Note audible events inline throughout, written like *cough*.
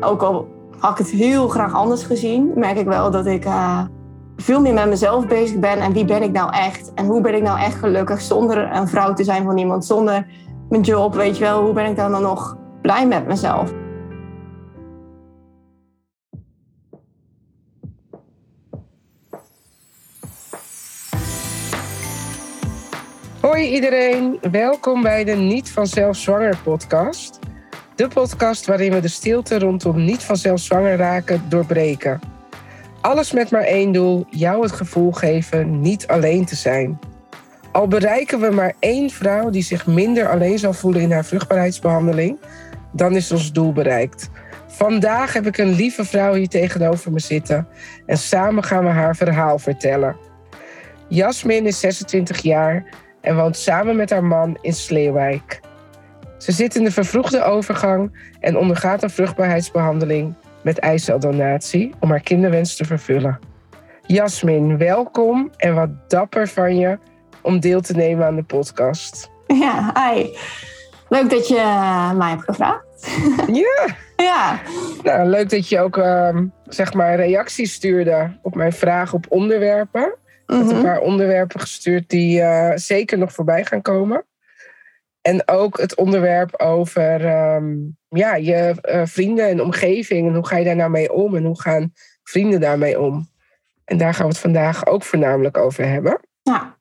Ook al had ik het heel graag anders gezien, merk ik wel dat ik uh, veel meer met mezelf bezig ben. En wie ben ik nou echt? En hoe ben ik nou echt gelukkig zonder een vrouw te zijn van iemand, zonder mijn job, weet je wel? Hoe ben ik dan, dan nog blij met mezelf? Hoi iedereen, welkom bij de Niet vanzelf zwanger podcast. De podcast waarin we de stilte rondom niet vanzelf zwanger raken doorbreken. Alles met maar één doel, jou het gevoel geven niet alleen te zijn. Al bereiken we maar één vrouw die zich minder alleen zal voelen in haar vruchtbaarheidsbehandeling, dan is ons doel bereikt. Vandaag heb ik een lieve vrouw hier tegenover me zitten en samen gaan we haar verhaal vertellen. Jasmin is 26 jaar en woont samen met haar man in Sleeuwijk. Ze zit in de vervroegde overgang en ondergaat een vruchtbaarheidsbehandeling met eiceldonatie om haar kinderwens te vervullen. Jasmin, welkom en wat dapper van je om deel te nemen aan de podcast. Ja, hi. Leuk dat je mij hebt gevraagd. Ja. *laughs* ja. Nou, leuk dat je ook uh, zeg maar reacties stuurde op mijn vragen op onderwerpen. Ik heb een Mhm. paar onderwerpen gestuurd die uh, zeker nog voorbij gaan komen. En ook het onderwerp over um, ja, je uh, vrienden en omgeving. En hoe ga je daar nou mee om? En hoe gaan vrienden daarmee om? En daar gaan we het vandaag ook voornamelijk over hebben. Ja,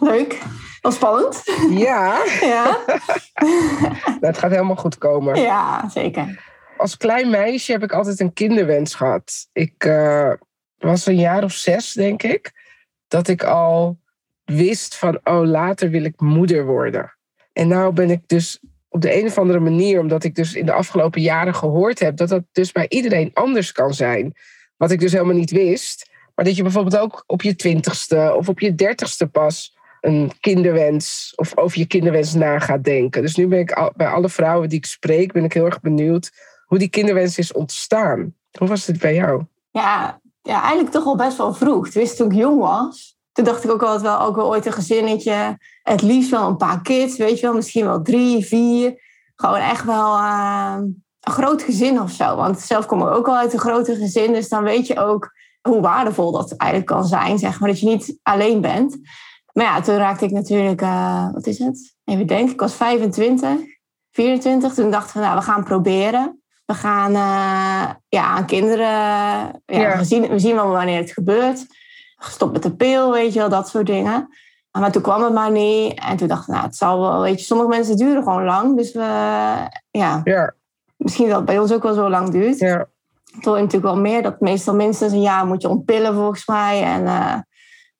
leuk. Wel spannend. Ja. *laughs* ja. *laughs* nou, het gaat helemaal goed komen. Ja, zeker. Als klein meisje heb ik altijd een kinderwens gehad. Ik uh, was een jaar of zes, denk ik. Dat ik al wist van, oh, later wil ik moeder worden. En nou ben ik dus op de een of andere manier, omdat ik dus in de afgelopen jaren gehoord heb dat dat dus bij iedereen anders kan zijn. Wat ik dus helemaal niet wist. Maar dat je bijvoorbeeld ook op je twintigste of op je dertigste pas een kinderwens of over je kinderwens na gaat denken. Dus nu ben ik al, bij alle vrouwen die ik spreek, ben ik heel erg benieuwd hoe die kinderwens is ontstaan. Hoe was het bij jou? Ja, ja eigenlijk toch al best wel vroeg. Tenminste, toen ik jong was, toen dacht ik ook altijd wel, ook wel ooit een gezinnetje. Het liefst wel een paar kids, weet je wel. Misschien wel drie, vier. Gewoon echt wel uh, een groot gezin of zo. Want zelf kom ik ook al uit een grote gezin. Dus dan weet je ook hoe waardevol dat eigenlijk kan zijn. Zeg maar, dat je niet alleen bent. Maar ja, toen raakte ik natuurlijk, uh, wat is het? Even denken, ik was 25, 24. Toen dachten we, nou, we gaan proberen. We gaan uh, ja, aan kinderen, ja, ja. We, zien, we zien wel wanneer het gebeurt. Gestopt met de pil, weet je wel, dat soort dingen. Maar toen kwam het maar niet. En toen dacht ik, nou, het zal wel, weet je, sommige mensen duren gewoon lang. Dus we, ja, ja. misschien dat het bij ons ook wel zo lang duurt. Ja. Je natuurlijk wel meer, dat meestal minstens een jaar moet je ontpillen volgens mij. En uh,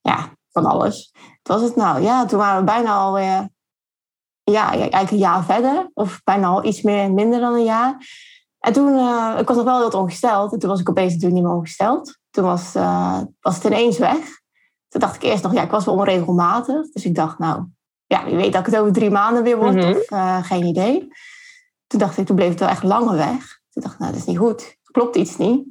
ja, van alles. Wat was het nou? Ja, toen waren we bijna alweer, ja, eigenlijk een jaar verder. Of bijna al iets meer, minder dan een jaar. En toen, uh, ik was nog wel heel ongesteld. En toen was ik opeens natuurlijk niet meer ongesteld. Toen was, uh, was het ineens weg. Toen dacht ik eerst nog, ja, ik was wel onregelmatig. Dus ik dacht, nou, ja, wie weet dat ik het over drie maanden weer word. Mhm. Of uh, geen idee. Toen dacht ik, toen bleef het wel echt langer weg. Toen dacht ik, nou, dat is niet goed. Klopt iets niet.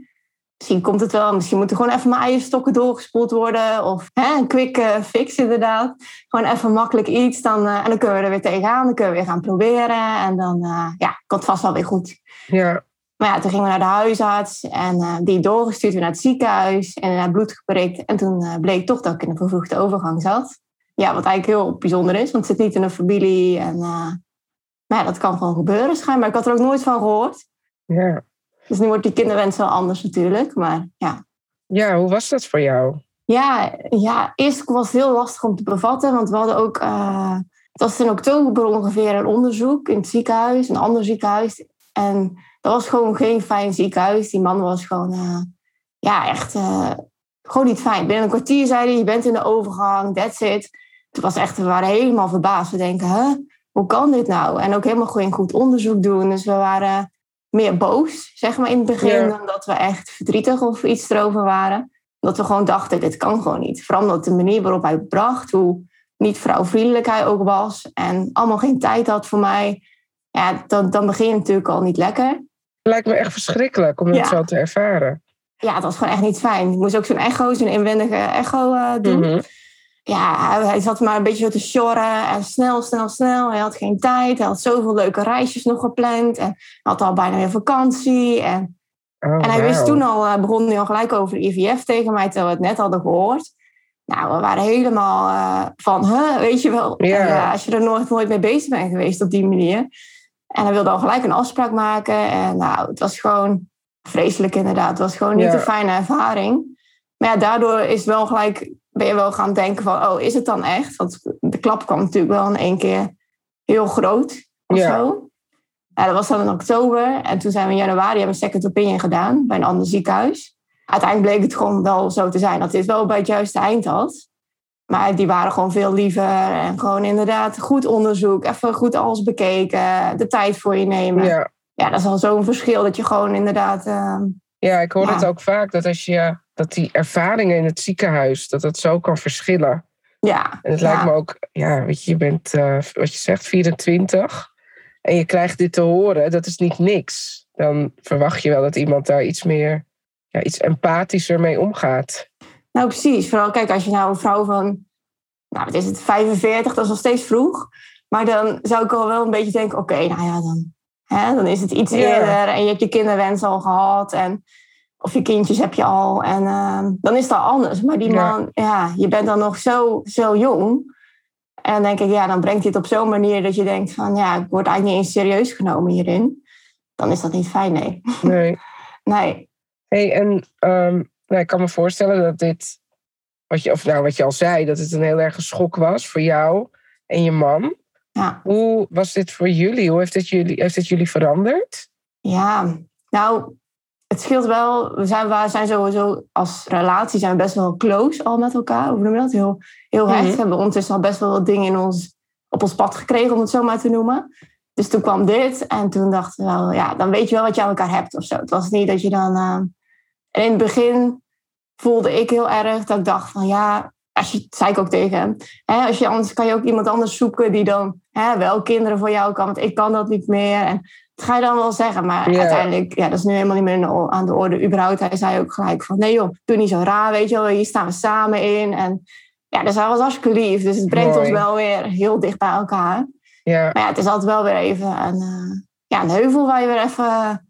Misschien komt het wel. Misschien moeten gewoon even mijn eierstokken doorgespoeld worden. Of hè, een quick uh, fix inderdaad. Gewoon even makkelijk iets. Dan, uh, en dan kunnen we er weer tegenaan. Dan kunnen we weer gaan proberen. En dan ja, komt het vast wel weer goed. Ja. Maar ja, toen gingen we naar de huisarts. En uh, die doorgestuurd weer naar het ziekenhuis. En naar bloed geprikt. En toen uh, bleek toch dat ik in een vervroegde overgang zat. Ja, wat eigenlijk heel bijzonder is. Want het zit niet in een familie. En uh, maar ja, dat kan gewoon gebeuren schijnbaar. Ik had er ook nooit van gehoord. Ja. Dus nu wordt die kinderwens wel anders natuurlijk. Maar ja. Ja, hoe was dat voor jou? Ja, ja, eerst was het heel lastig om te bevatten. Want we hadden ook... Het was in oktober ongeveer een onderzoek in het ziekenhuis. Een ander ziekenhuis. En dat was gewoon geen fijn ziekenhuis. Die man was gewoon... Uh, ja, echt... Uh, gewoon niet fijn. Binnen een kwartier zei hij... Je bent in de overgang. That's it. Het was echt... We waren helemaal verbaasd. We denken... Huh, hoe kan dit nou? En ook helemaal geen goed onderzoek doen. Dus we waren meer boos, zeg maar, in het begin... Ja. dan dat we echt verdrietig of iets erover waren. Dat we gewoon dachten, dit kan gewoon niet. Vooral omdat de manier waarop hij bracht... hoe niet vrouwvriendelijk hij ook was... en allemaal geen tijd had voor mij... ja, dan, dan begin je natuurlijk al niet lekker. Lijkt me echt verschrikkelijk om dat Ja. zo te ervaren. Ja, het was gewoon echt niet fijn. Ik moest ook zo'n echo, zo'n inwendige echo uh, doen. Mhm. Ja, hij, hij, zat maar een beetje zo te sjorren. En snel, snel, snel. Hij had geen tijd. Hij had zoveel leuke reisjes nog gepland. En had al bijna weer vakantie. En en hij wist toen al, begon hij al gelijk over IVF tegen mij, terwijl we het net hadden gehoord. Nou, we waren helemaal van, huh, weet je wel, als je er nooit, nooit mee bezig bent geweest op die manier. En hij wilde al gelijk een afspraak maken. En nou, het was gewoon vreselijk inderdaad. Het was gewoon niet een fijne ervaring. Maar ja, daardoor is wel gelijk, ben je wel gaan denken van, oh, is het dan echt? Want de klap kwam natuurlijk wel in één keer heel groot of ja. zo. Ja, dat was dan in oktober. En toen zijn we in januari hebben een second opinion gedaan bij een ander ziekenhuis. Uiteindelijk bleek het gewoon wel zo te zijn dat dit wel bij het juiste eind had. Maar die waren gewoon veel liever. En gewoon inderdaad goed onderzoek. Even goed alles bekeken. De tijd voor je nemen. Ja, ja dat is al zo'n verschil dat je gewoon inderdaad... Ehm, ja, ik hoor het ook vaak. Dat als je... Dat die ervaringen in het ziekenhuis, dat dat zo kan verschillen. Ja. En het lijkt me ook... Ja, weet je, je bent, uh, wat je zegt, 24. En je krijgt dit te horen. Dat is niet niks. Dan verwacht je wel dat iemand daar iets meer... Ja, iets empathischer mee omgaat. Nou, precies. Vooral, kijk, als je nou een vrouw van, nou, wat is het, 45, dat is nog steeds vroeg. Maar dan zou ik al wel een beetje denken, oké, nou ja, dan, hè, dan is het iets eerder. En je hebt je kinderwens al gehad. En, of je kindjes heb je al. En uh, dan is dat anders. Maar die man, ja. je bent dan nog zo, zo jong. En dan denk ik, ja, dan brengt dit op zo'n manier dat je denkt van, ja, ik word eigenlijk niet eens serieus genomen hierin. Dan is dat niet fijn, nee. Nee. *laughs* nee. hey, en um, nou, ik kan me voorstellen dat dit, wat je, of nou wat je al zei, dat het een heel erg schok was voor jou en je man. Ja. Hoe was dit voor jullie? Hoe heeft het jullie, heeft het jullie veranderd? Ja, nou, het scheelt wel. We zijn, we zijn sowieso als relatie zijn we best wel close al met elkaar. Hoe noem je dat? Heel, heel hecht. We hebben ondertussen al best wel wat dingen in ons, op ons pad gekregen, om het zo maar te noemen. Dus toen kwam dit en toen dachten we wel, ja, dan weet je wel wat je aan elkaar hebt of zo. Het was niet dat je dan... Uh, in het begin voelde ik heel erg dat ik dacht van ja, als je, zei ik ook tegen hem, hè, als je anders kan je ook iemand anders zoeken die dan hè, wel kinderen voor jou kan, want ik kan dat niet meer. En dat ga je dan wel zeggen, maar uiteindelijk, ja, dat is nu helemaal niet meer aan de orde. Überhaupt, hij zei ook gelijk van nee joh, doe niet zo raar, weet je wel, hier staan we samen in. En ja, dus hij was hartstikke lief, dus het brengt ons wel weer heel dicht bij elkaar. Ja. Maar ja, het is altijd wel weer even een, uh, ja, een heuvel waar je weer even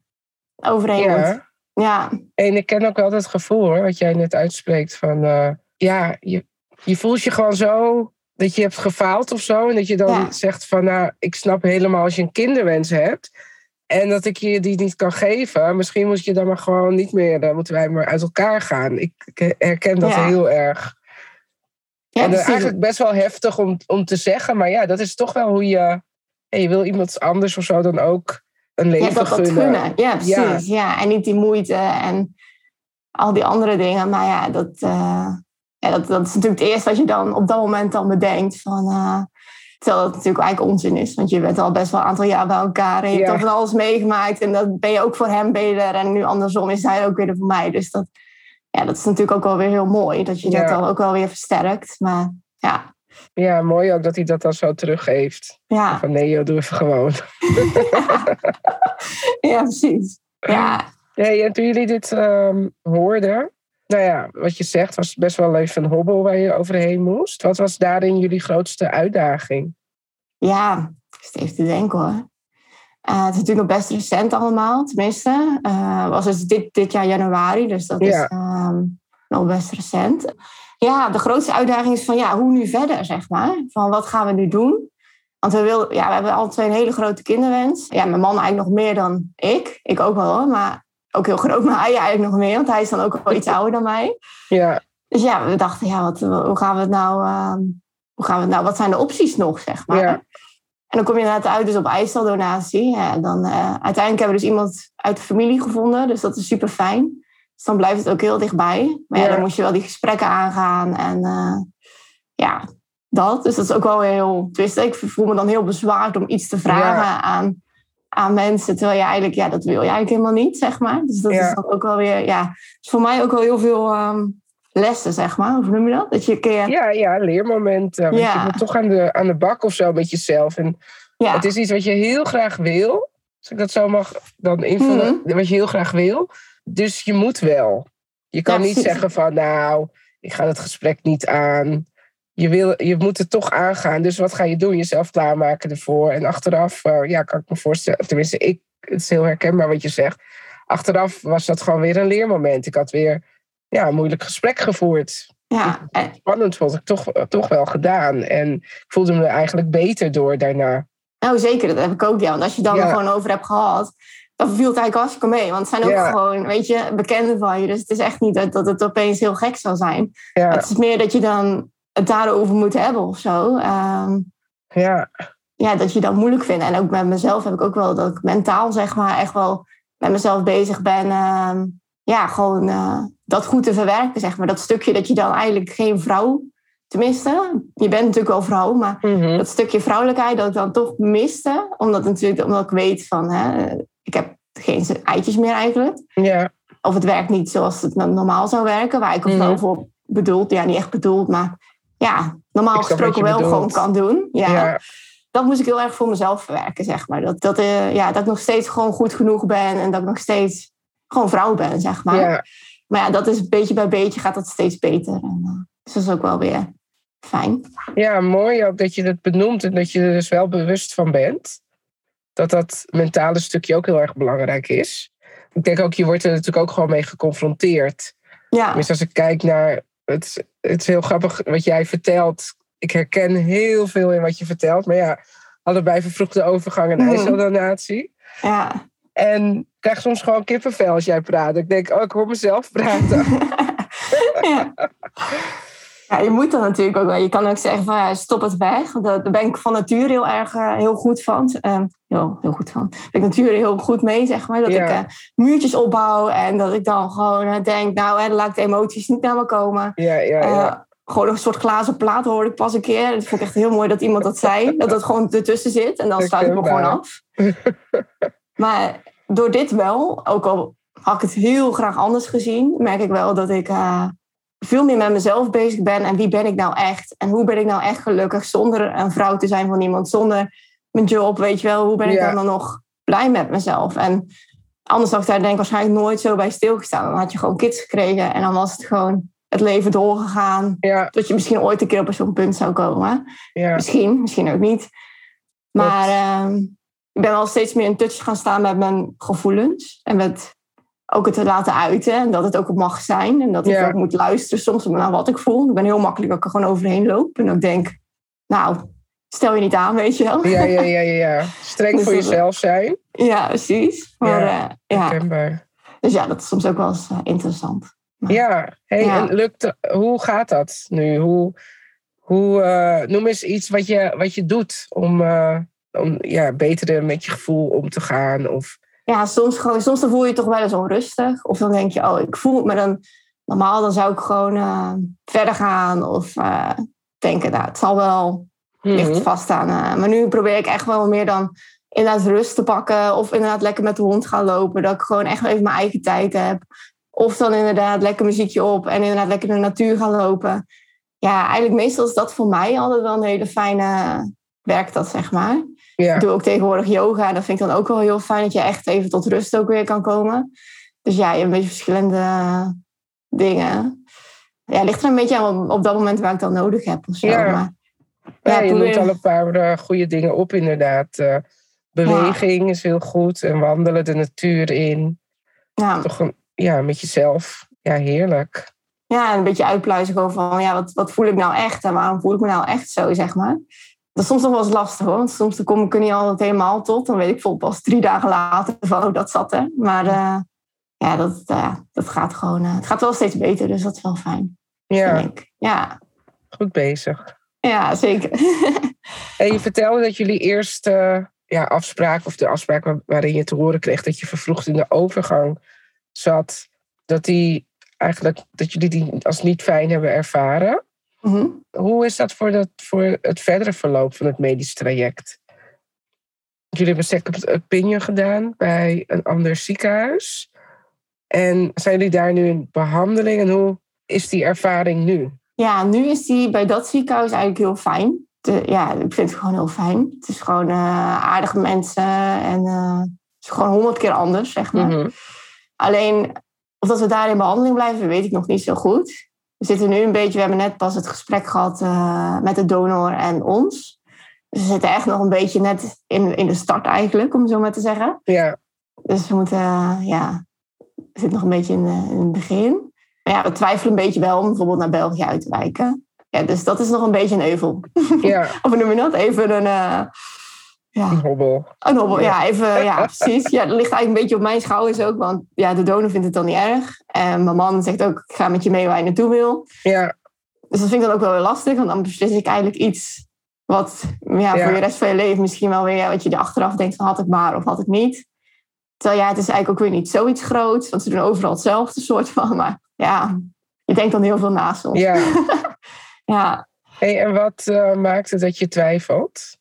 overheen moet. Ja. En ik ken ook wel het gevoel hoor, wat jij net uitspreekt. Van uh, ja, je, je voelt je gewoon zo dat je hebt gefaald of zo. En dat je dan zegt van nou, ik snap helemaal als je een kinderwens hebt. En dat ik je die niet kan geven. Misschien moet je dan maar gewoon niet meer. Dan moeten wij maar uit elkaar gaan. Ik, herken dat heel erg. Ja, en dat is eigenlijk best wel heftig om, om te zeggen. Maar ja, dat is toch wel hoe je. je wil iemand anders of zo dan ook een leven ja, dat gunnen. Ja, precies. Ja. en niet die moeite en al die andere dingen. Maar ja, dat, uh, ja, dat, dat is natuurlijk het eerste wat je dan op dat moment dan bedenkt. Van, uh, terwijl dat natuurlijk eigenlijk onzin is. Want je bent al best wel een aantal jaar bij elkaar. En je hebt al van alles meegemaakt. En dan ben je ook voor hem beter. En nu andersom is hij ook weer voor mij. Dus dat, ja, dat is natuurlijk ook wel weer heel mooi. Dat je dat dan ook wel weer versterkt. Maar ja, ja, mooi ook dat hij dat dan zo teruggeeft. Ja. Van nee joh, doe even gewoon. *laughs* ja, precies. Ja. Hey, en toen jullie dit um, hoorden, nou ja, wat je zegt, was best wel even een hobbel waar je overheen moest. Wat was daarin jullie grootste uitdaging? Ja, even te denken hoor. Uh, het is natuurlijk nog best recent allemaal, tenminste. Uh, was het dit, dit jaar januari, dus dat is um, nog best recent ja, de grootste uitdaging is van ja, hoe nu verder, zeg maar. Van wat gaan we nu doen? Want we, wil, ja, we hebben al twee een hele grote kinderwens. Ja, mijn man eigenlijk nog meer dan ik. Ik ook wel hoor, maar ook heel groot. *laughs* Maar hij eigenlijk nog meer, want hij is dan ook wel iets ouder dan mij. Ja. Dus ja, we dachten, ja, wat, hoe gaan we het nou... Uh, hoe gaan we het nou, wat zijn de opties nog, zeg maar. Ja. En dan kom je inderdaad uit dus op ijsseldonatie. Ja, dan, uh, uiteindelijk hebben we dus iemand uit de familie gevonden. Dus dat is super fijn. Dus dan blijft het ook heel dichtbij. Maar ja, dan moet je wel die gesprekken aangaan. En uh, ja, dat. Dus dat is ook wel heel... Twist. Ik voel me dan heel bezwaard om iets te vragen aan, aan mensen. Terwijl je eigenlijk... Ja, dat wil je eigenlijk helemaal niet, zeg maar. Dus dat is dan ook wel weer... Ja, is voor mij ook wel heel veel... Um, lessen, zeg maar. Hoe noem je dat? Dat je een keer... Ja, ja leermomenten. Want je moet toch aan de, aan de bak of zo met jezelf. En het is iets wat je heel graag wil. Als ik dat zo mag dan invullen. Mhm. Wat je heel graag wil. Dus je moet wel. Je kan niet zeggen van nou, ik ga het gesprek niet aan. Je, wil, je moet het toch aangaan. Dus wat ga je doen? Jezelf klaarmaken ervoor. En achteraf, uh, ja, kan ik me voorstellen. Tenminste, ik, het is heel herkenbaar wat je zegt. achteraf was dat gewoon weer een leermoment. Ik had weer ja, een moeilijk gesprek gevoerd. Ja, en, Spannend vond ik toch, toch wel gedaan. En ik voelde me eigenlijk beter door daarna. nou zeker, dat heb ik ook. Ja, want als je dan Ja. er gewoon over hebt gehad, dan viel het eigenlijk hartstikke mee. Want het zijn ook gewoon, weet je, bekenden van je. Dus het is echt niet dat, dat het opeens heel gek zal zijn. Het is meer dat je dan het daarover moet hebben of zo. Ehm, ja, ja, dat je dat moeilijk vindt. En ook met mezelf heb ik ook wel dat ik mentaal, zeg maar, echt wel met mezelf bezig ben. ehm, ja, gewoon eh, dat goed te verwerken, zeg maar. Dat stukje dat je dan eigenlijk geen vrouw, tenminste, je bent natuurlijk wel vrouw, maar mhm, dat stukje vrouwelijkheid dat ik dan toch miste. Omdat, natuurlijk, omdat ik weet van, hè, ik heb geen eitjes meer eigenlijk. ja, Of het werkt niet zoals het normaal zou werken, waar ik vrouw Mhm. voor bedoeld, ja, niet echt bedoeld, maar ja, normaal gesproken wel gewoon kan doen. Ja, ja, Dat moest ik heel erg voor mezelf verwerken, zeg maar. Dat, dat, eh, ja, dat ik nog steeds gewoon goed genoeg ben en dat ik nog steeds gewoon vrouw ben, zeg maar. ja, Maar ja, dat is beetje bij beetje gaat dat steeds beter. En, eh, dus dat is ook wel weer fijn. ja, mooi ook dat je het benoemt en dat je er dus wel bewust van bent. Dat dat mentale stukje ook heel erg belangrijk is. Ik denk ook, je wordt er natuurlijk ook gewoon mee geconfronteerd. Ja, Tenminste, als ik kijk naar. Het, het is heel grappig wat jij vertelt. Ik herken heel veel in wat je vertelt. Maar ja, allebei vervroegde overgang en Mhm. ijsseldonatie. ja. En ik krijg soms gewoon kippenvel als jij praat. Ik denk, oh, ik hoor mezelf praten. *laughs* ja. *laughs* Ja, je moet dan natuurlijk ook wel. Je kan ook zeggen van ja, stop het weg. Daar ben ik van nature heel erg eh, heel goed van. Ehm, heel, heel goed van. Daar ben ik natuurlijk heel goed mee, zeg maar. Dat Ja. ik eh, muurtjes opbouw en dat ik dan gewoon eh, denk, nou, hè, dan laat ik de emoties niet naar me komen. Ja, ja, ja. Gewoon een soort glazen plaat hoorde ik pas een keer. Dat vond ik echt heel mooi dat iemand dat zei. Dat dat gewoon ertussen zit. En dan sluit ik me gewoon af. maar door dit wel, ook al had ik het heel graag anders gezien, merk ik wel dat ik veel meer met mezelf bezig ben. En wie ben ik nou echt? En hoe ben ik nou echt gelukkig zonder een vrouw te zijn van iemand? Zonder mijn job, weet je wel? Hoe ben ik Ja. dan, dan nog blij met mezelf? En anders had ik daar denk ik waarschijnlijk nooit zo bij stilgestaan. Dan had je gewoon kids gekregen en dan was het gewoon het leven doorgegaan. ja, Dat je misschien ooit een keer op zo'n punt zou komen. ja. Misschien, misschien ook niet. Maar ehm, ik ben wel steeds meer in touch gaan staan met mijn gevoelens. En met ook het te laten uiten. En dat het ook mag zijn. En dat ik Ja. ook moet luisteren soms naar wat ik voel. Ik ben heel makkelijk dat ik er gewoon overheen loop. En ook denk, nou, stel je niet aan, weet je wel. Ja, ja, ja, ja. *laughs* Streng Dus voor jezelf zijn. Ja, precies. Maar Ja, ja, ja. Herkenbaar. Dus ja, dat is soms ook wel eens eh, interessant. Ja, hey, Ja. en lukt, hoe gaat dat nu? Hoe, hoe, eh, noem eens iets wat je, wat je doet om, eh, om ja, beter met je gevoel om te gaan. Of, Ja, soms, gewoon, soms dan voel je je toch wel eens onrustig. Of dan denk je, oh, ik voel het me dan... Normaal dan zou ik gewoon eh, verder gaan. Of eh, denken, nou, het zal wel Mhm. vaststaan. eh. maar nu probeer ik echt wel meer dan inderdaad rust te pakken. Of inderdaad lekker met de hond gaan lopen. Dat ik gewoon echt even mijn eigen tijd heb. Of dan inderdaad lekker muziekje op. En inderdaad lekker in de natuur gaan lopen. Ja, eigenlijk meestal is dat voor mij altijd wel een hele fijne... Werkt dat, zeg maar. Ja. Ik doe ook tegenwoordig yoga. Dat vind ik dan ook wel heel fijn. Dat je echt even tot rust ook weer kan komen. Dus ja, je hebt een beetje verschillende dingen. Ja, het ligt er een beetje aan op, dat moment waar ik dan nodig heb. Of zo. Ja. Maar, Ja, je noemt al een paar eh, goede dingen op, inderdaad. Eh, beweging is heel goed en wandelen de natuur in. ja, Toch een, ja, met jezelf. Ja, heerlijk. ja, en een beetje uitpluizen gewoon van, ja, wat, wat voel ik nou echt en waarom voel ik me nou echt zo, zeg maar. Dat is soms nog wel eens lastig hoor, want soms dan kom ik er niet altijd helemaal tot. Dan weet ik bijvoorbeeld pas drie dagen later van, oh, dat zat er. Maar eh, ja, dat, eh, dat gaat gewoon, eh, het gaat wel steeds beter, dus dat is wel fijn, Ja, vind ik. Ja, goed bezig. ja zeker. *laughs* En je vertelde dat jullie eerst ja, afspraak, of de afspraak waar- waarin je te horen kreeg dat je vervroegd in de overgang zat, dat, die eigenlijk, dat jullie die als niet fijn hebben ervaren. Mhm. Hoe is dat voor, dat voor het verdere verloop van het medisch traject? Jullie hebben een second opinion gedaan bij een ander ziekenhuis. En zijn jullie daar nu in behandeling? En hoe is die ervaring nu? Ja, nu is die bij dat ziekenhuis eigenlijk heel fijn. De, ja, ik vind het gewoon heel fijn. Het is gewoon eh, aardige mensen en eh, het is gewoon honderd keer anders, zeg maar. Mhm. Alleen of dat we daar in behandeling blijven, weet ik nog niet zo goed. We zitten nu een beetje, we hebben net pas het gesprek gehad eh, met de donor en ons. Dus we zitten echt nog een beetje net in, in de start eigenlijk, om zo maar te zeggen. Ja, Dus we moeten, eh, ja, zit nog een beetje in, in het begin. Maar ja, we twijfelen een beetje wel om bijvoorbeeld naar België uit te wijken. Ja, dus dat is nog een beetje een euvel. Ja. *laughs* of noem je dat? Even een... Ja. Een hobbel. Een hobbel, ja, even, ja, precies. Ja, dat ligt eigenlijk een beetje op mijn schouders ook, want ja, de donor vindt het dan niet erg. En mijn man zegt ook, ik ga met je mee waar je naartoe wil. Ja. Dus dat vind ik dan ook wel weer lastig, want dan beslis ik eigenlijk iets wat ja, voor je rest van je leven misschien wel weer, wat je er achteraf denkt van had ik maar of had ik niet. Terwijl ja, het is eigenlijk ook weer niet zoiets groots, want ze doen overal hetzelfde *laughs* soort van. Maar ja, je denkt dan heel veel naast ons. Ja. *laughs* ja. Hey, en wat uh, maakt het dat je twijfelt?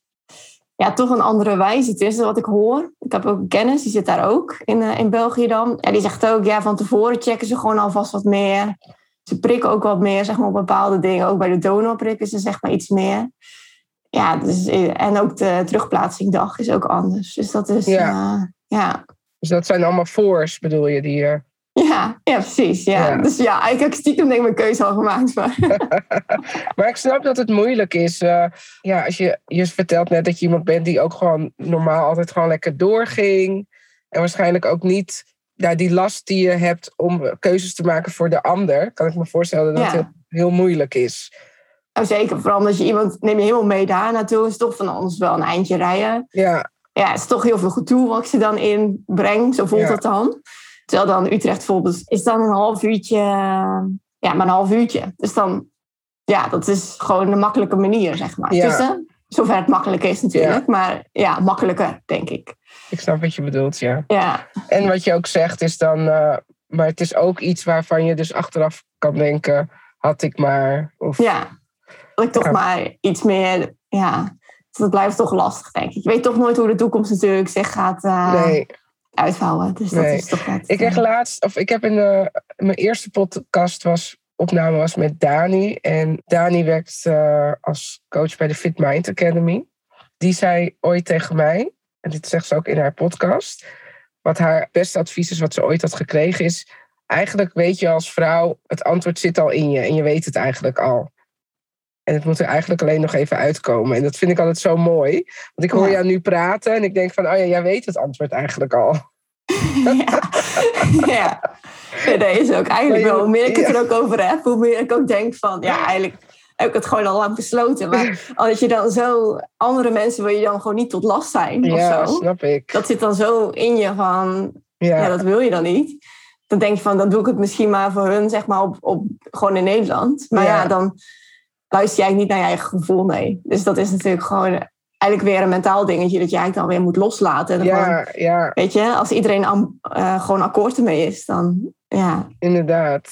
Ja, toch een andere wijze. Het is wat ik hoor. Ik heb ook kennis, die zit daar ook in, uh, in België dan. Ja, die zegt ook, ja, van tevoren checken ze gewoon alvast wat meer. Ze prikken ook wat meer, zeg maar, op bepaalde dingen. Ook bij de donor prikken ze, zeg maar, iets meer. Ja, dus, en ook de terugplaatsingdag is ook anders. Dus dat is, ja. Uh, ja. Dus dat zijn allemaal voors, bedoel je, die... Ja, ja, precies. Ja. ja. Dus ja, ik heb stiekem denk ik mijn keuze al gemaakt. Maar, *laughs* maar ik snap dat het moeilijk is. Uh, ja, als je, je vertelt net dat je iemand bent die ook gewoon normaal altijd gewoon lekker doorging. En waarschijnlijk ook niet ja, die last die je hebt om keuzes te maken voor de ander. Kan ik me voorstellen dat ja. het heel, heel moeilijk is. Oh, zeker, vooral omdat je iemand neem je helemaal mee daar naartoe. is toch van anders wel een eindje rijden. Ja. Ja, het is toch heel veel gedoe wat ik ze dan inbreng. Zo voelt ja. het dan. Terwijl dan Utrecht bijvoorbeeld is dan een half uurtje. Ja, maar een half uurtje. Dus dan, ja, dat is gewoon een makkelijke manier, zeg maar. Ja. Tussen, zover het makkelijk is natuurlijk. Maar ja, makkelijker, denk ik. Ik snap wat je bedoelt, ja. Ja. En wat je ook zegt is dan... Uh, maar het is ook iets waarvan je dus achteraf kan denken... Had ik maar... Of, ja, dat ik toch maar iets meer... Ja, dat blijft toch lastig, denk ik. Je weet toch nooit hoe de toekomst natuurlijk zich gaat... Uh, nee uitvouwen. Dus dat Nee. is toch net... Ik kreeg laatst, of ik heb in de, mijn eerste podcast was, opname was met Dani. En Dani werkt eh, als coach bij de Fit Mind Academy. Die zei ooit tegen mij, en dit zegt ze ook in haar podcast, wat haar beste advies is wat ze ooit had gekregen is, eigenlijk weet je als vrouw, het antwoord zit al in je en je weet het eigenlijk al. En het moet er eigenlijk alleen nog even uitkomen. En dat vind ik altijd zo mooi. Want ik hoor Ja. jou nu praten en ik denk van, oh ja, jij weet het antwoord eigenlijk al. *laughs* ja. ja. Nee, dat is ook eigenlijk wel. Hoe meer ik het er ook over heb, hoe meer ik ook denk van... Ja, eigenlijk heb ik het gewoon al lang besloten. Maar *laughs* als je dan zo... Andere mensen wil je dan gewoon niet tot last zijn Ja, of zo. snap ik. Dat zit dan zo in je van... Ja, Ja, dat wil je dan niet. Dan denk je van, dan doe ik het misschien maar voor hun, zeg maar, op, op, gewoon in Nederland. Maar ja. Ja. dan luister je eigenlijk niet naar je eigen gevoel mee. Dus dat is natuurlijk gewoon eigenlijk weer een mentaal dingetje dat je eigenlijk dan weer moet loslaten. En gewoon, ja, ja, weet je, als iedereen am- eh, gewoon akkoord ermee is, dan ja. inderdaad.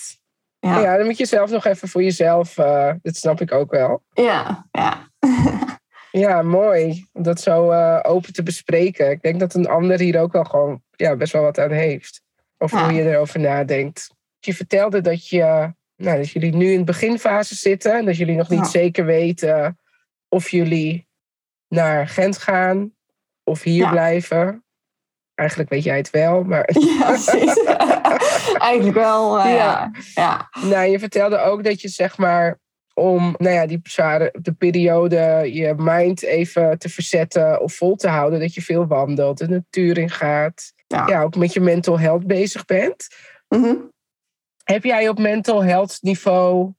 Ja, Ja. dan moet je zelf nog even voor jezelf, eh dat snap ik ook wel. ja, ja. *laughs* Ja, mooi om dat zo eh, open te bespreken. Ik denk dat een ander hier ook wel gewoon ja, best wel wat aan heeft. Over Ja. hoe je erover nadenkt. Je vertelde dat, je, nou, dat jullie nu in de beginfase zitten. En dat jullie nog niet zeker weten of jullie naar Gent gaan of hier Ja. blijven. Eigenlijk weet jij het wel, maar *laughs* ja precies. *laughs* eigenlijk wel, eh, Ja. ja. Nou, je vertelde ook dat je zeg maar om nou ja, die zware de periode je mind even te verzetten of vol te houden, dat je veel wandelt, de natuur in gaat. Ja. Ja, ook met je mental health bezig bent. Mhm. Heb jij op mental health niveau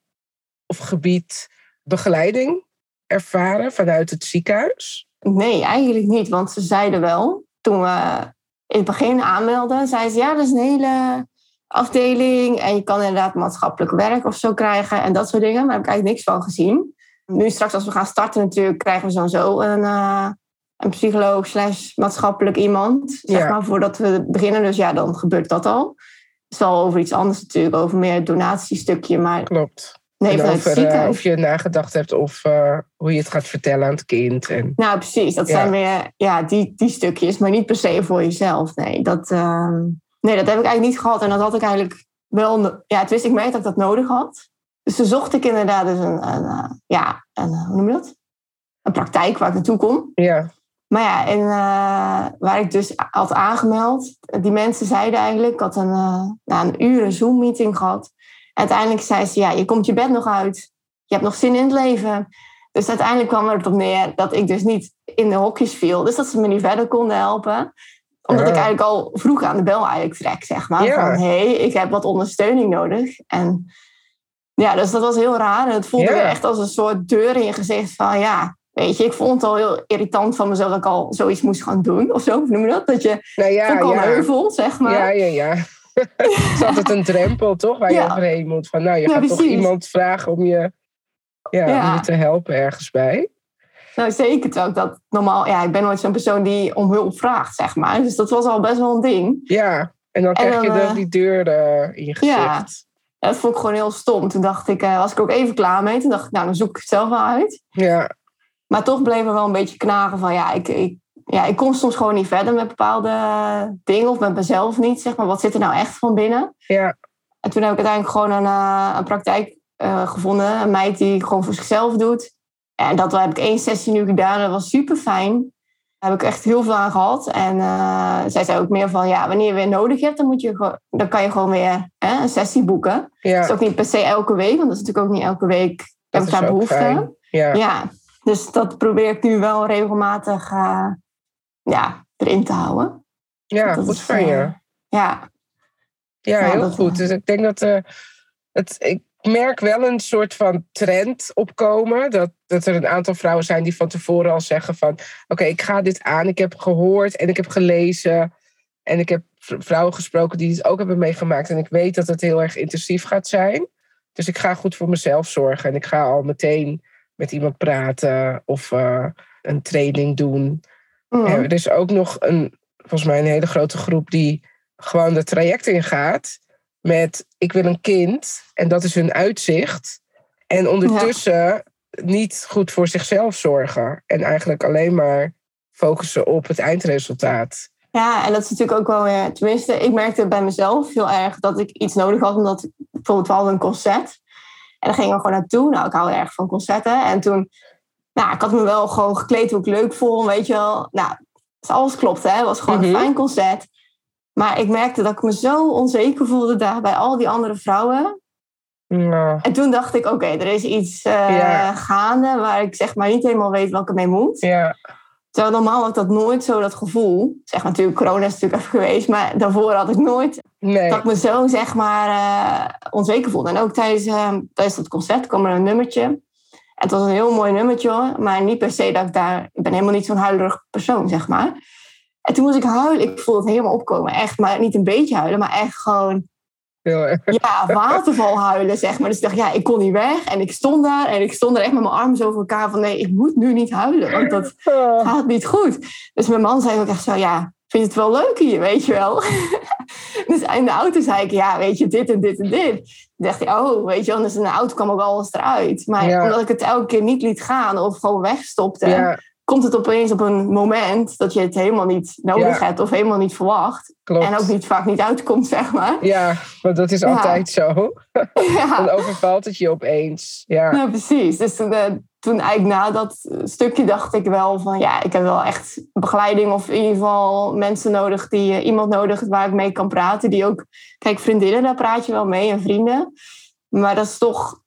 of gebied begeleiding ervaren vanuit het ziekenhuis? Nee, eigenlijk niet. Want ze zeiden wel, toen we in het begin aanmelden, zeiden ze ja, dat is een hele afdeling. En je kan inderdaad maatschappelijk werk of zo krijgen en dat soort dingen. Maar daar heb ik eigenlijk niks van gezien. Nu straks als we gaan starten natuurlijk, krijgen we sowieso een, eh, een psycholoog slash maatschappelijk iemand. Zeg Ja. maar, voordat we beginnen. Dus ja, dan gebeurt dat al. Het is wel over iets anders natuurlijk, over meer het donatiestukje. Maar Klopt. nee, en over eh, of je nagedacht hebt of eh, hoe je het gaat vertellen aan het kind. En, Nou, precies. Dat Ja. zijn weer ja, die, die stukjes, maar niet per se voor jezelf. Nee dat, ehm, nee, dat heb ik eigenlijk niet gehad. En dat had ik eigenlijk wel... Ja, het wist ik mee dat ik dat nodig had. Dus toen zocht ik inderdaad dus een, een, eh, ja, een, hoe noem je dat? Een praktijk waar ik naartoe kon. ja, Maar ja, en uh, waar ik dus had aangemeld, die mensen zeiden eigenlijk, ik had een, uh, nou, een uur een Zoom-meeting gehad. Uiteindelijk zei ze, ja, je komt je bed nog uit. Je hebt nog zin in het leven. Dus uiteindelijk kwam er op neer dat ik dus niet in de hokjes viel. Dus dat ze me niet verder konden helpen. Omdat ik eigenlijk al vroeg aan de bel eigenlijk trek, zeg maar. Ja. Van, hé, hey, ik heb wat ondersteuning nodig. En ja, dus dat was heel raar. En het voelde Ja. weer echt als een soort deur in je gezicht van, ja... Weet je, ik vond het al heel irritant van mezelf dat ik al zoiets moest gaan doen. Of zo, hoe noem je dat? Dat je Nou ja, al ja. heuvel, zeg maar. Ja, ja, ja. *laughs* Het is altijd een drempel, toch? Waar je overheen moet. Van, nou, je gaat toch iemand vragen om je, ja, om je te helpen ergens bij. Nou, zeker. Terwijl ik dat normaal... Ja, ik ben nooit zo'n persoon die om hulp vraagt, zeg maar. Dus dat was al best wel een ding. Ja, en dan En krijg je dan, de- eh, die deur eh, in je gezicht. Ja. Dat vond ik gewoon heel stom. Toen dacht ik, eh, was ik ook even klaar mee. Toen dacht ik, nou, dan zoek ik het zelf wel uit. Ja, Maar toch bleef er wel een beetje knagen van, ja, ik, ik, ja, ik kom soms gewoon niet verder met bepaalde dingen. Of met mezelf niet, zeg maar. Wat zit er nou echt van binnen? ja, En toen heb ik uiteindelijk gewoon een, eh, een praktijk eh, gevonden. Een meid die gewoon voor zichzelf doet. En dat heb ik één sessie nu gedaan. Dat was super fijn. Daar heb ik echt heel veel aan gehad. En eh, zij zei ook meer van, ja, wanneer je weer nodig hebt, dan, moet je, dan kan je gewoon weer hè, een sessie boeken. Dat ja. is ook niet per se elke week, want dat is natuurlijk ook niet elke week heb Dat ik is daar behoefte aan. Ja, Ja, dus dat probeer ik nu wel regelmatig eh, ja, erin te houden. ja Dat goed is, van eh, je. Ja, Ja, Ja, heel dat, goed. Dus ik denk dat eh, het, ik merk wel een soort van trend opkomen. Dat, dat er een aantal vrouwen zijn die van tevoren al zeggen van... Oké, ik ga dit aan. Ik heb gehoord en ik heb gelezen. En ik heb vrouwen gesproken die het ook hebben meegemaakt. En ik weet dat het heel erg intensief gaat zijn. Dus ik ga goed voor mezelf zorgen. En ik ga al meteen met iemand praten of eh, een training doen. Mm. Ja, er is ook nog een, volgens mij een hele grote groep die gewoon de traject ingaat met ik wil een kind en dat is hun uitzicht. En ondertussen niet goed voor zichzelf zorgen en eigenlijk alleen maar focussen op het eindresultaat. Ja, en dat is natuurlijk ook wel weer... Tenminste, ik merkte bij mezelf heel erg dat ik iets nodig had. Omdat ik bijvoorbeeld we hadden een concert. En dan gingen we gewoon naartoe. Nou, ik hou erg van concerten. En toen... Nou, ik had me wel gewoon gekleed hoe ik leuk vond, weet je wel. Nou, dus alles klopte, hè. Het was gewoon Mhm. een fijn concert. Maar ik merkte dat ik me zo onzeker voelde daar bij al die andere vrouwen. Nou, En toen dacht ik, oké, er is iets eh, gaande waar ik zeg maar niet helemaal weet wat ik ermee moet. ja, Terwijl normaal had ik dat nooit zo, dat gevoel. Zeg maar natuurlijk, corona is natuurlijk even geweest, maar daarvoor had ik nooit nee. dat ik me zo zeg maar eh, onzeker voelde. En ook tijdens, eh, tijdens dat concert kwam er een nummertje. En het was een heel mooi nummertje hoor, maar niet per se dat ik daar... Ik ben helemaal niet zo'n huilerig persoon, zeg maar. En toen moest ik huilen. Ik voelde het helemaal opkomen. Echt, maar niet een beetje huilen, maar echt gewoon ja, waterval huilen, zeg maar. Dus ik dacht, ja, ik kon niet weg. En ik stond daar en ik stond er echt met mijn armen zo over elkaar van... nee, ik moet nu niet huilen, want dat Oh, gaat niet goed. Dus mijn man zei ook echt zo, ja, vind je het wel leuk hier, weet je wel? *laughs* dus in de auto zei ik, ja, weet je, dit en dit en dit. Toen dacht hij, oh, weet je wel, dus in de auto kwam ook alles eruit. Maar Ja. omdat ik het elke keer niet liet gaan of gewoon wegstopte... ja, komt het opeens op een moment dat je het helemaal niet nodig Ja. hebt... of helemaal niet verwacht. klopt. En ook niet, vaak niet uitkomt, zeg maar. Ja, want dat is altijd zo. *laughs* Dan overvalt het je opeens. Ja, Ja, precies. Dus eh, toen eigenlijk na dat stukje dacht ik wel van ja, ik heb wel echt begeleiding of in ieder geval mensen nodig die eh, iemand nodig waar ik mee kan praten. Die ook, kijk, vriendinnen, daar praat je wel mee en vrienden. Maar dat is toch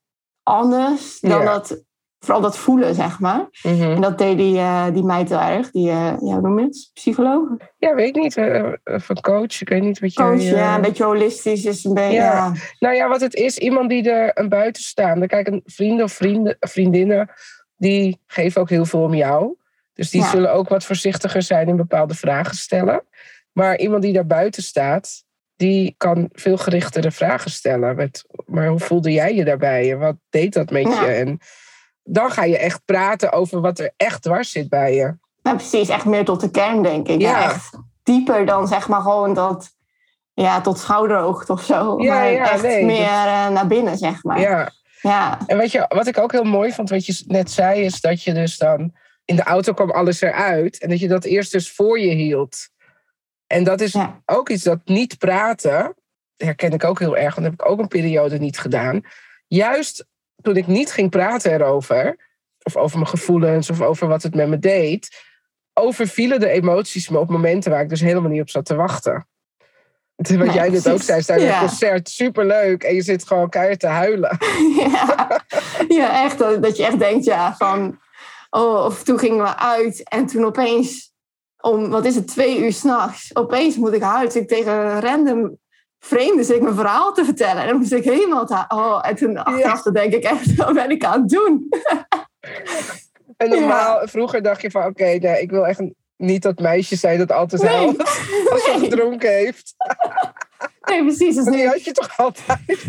anders dan dat, vooral dat voelen, zeg maar. Mhm. En dat deed die, eh, die meid heel erg, die, eh ja, hoe noem je het? Psycholoog? ja weet ik niet. eh, eh, Van coach, ik weet niet wat jij... Coach, eh, ja, een beetje holistisch is een beetje, Ja. ja. Nou ja, wat het is, iemand die er een buitenstaander... Kijk, een vrienden of vrienden, vriendinnen, die geven ook heel veel om jou. Dus die Ja. zullen ook wat voorzichtiger zijn in bepaalde vragen stellen. Maar iemand die daar buiten staat, die kan veel gerichtere vragen stellen. Met, maar hoe voelde jij je daarbij? En wat deed dat met Ja. je? En dan ga je echt praten over wat er echt dwars zit bij je. Nou, precies, echt meer tot de kern, denk ik. Ja. Ja. echt dieper dan zeg maar gewoon dat, ja, tot schouderhoogte of zo. Ja, maar ja, echt nee, meer eh, naar binnen, zeg maar. Ja. Ja. En weet je, wat ik ook heel mooi vond, wat je net zei, is dat je dus dan in de auto kwam alles eruit. En dat je dat eerst dus voor je hield. En dat is Ja. ook iets dat niet praten, herken ik ook heel erg, want dat heb ik ook een periode niet gedaan. Juist toen ik niet ging praten erover, of over mijn gevoelens, of over wat het met me deed, overvielen de emoties me op momenten waar ik dus helemaal niet op zat te wachten. Wat Nee, jij net ook zei, sta je Ja. een concert, superleuk, en je zit gewoon keihard te huilen. *laughs* ja. Ja, echt. Dat dat je echt denkt, ja, van... Oh, of toen gingen we uit en toen opeens om, wat is het, twee uur s'nachts. Opeens moet ik huilen. Ik tegen random vreemden zit ik mijn verhaal te vertellen. En dan moest ik helemaal... Oh, en toen achteraf denk ik echt, *laughs* wat ben ik aan het doen? *laughs* En normaal, vroeger dacht je van, oké, nee, ik wil echt niet dat meisje zijn dat altijd Nee. *laughs* als ze Nee. gedronken heeft. Nee, precies. Dus Maar die nu, had je toch altijd?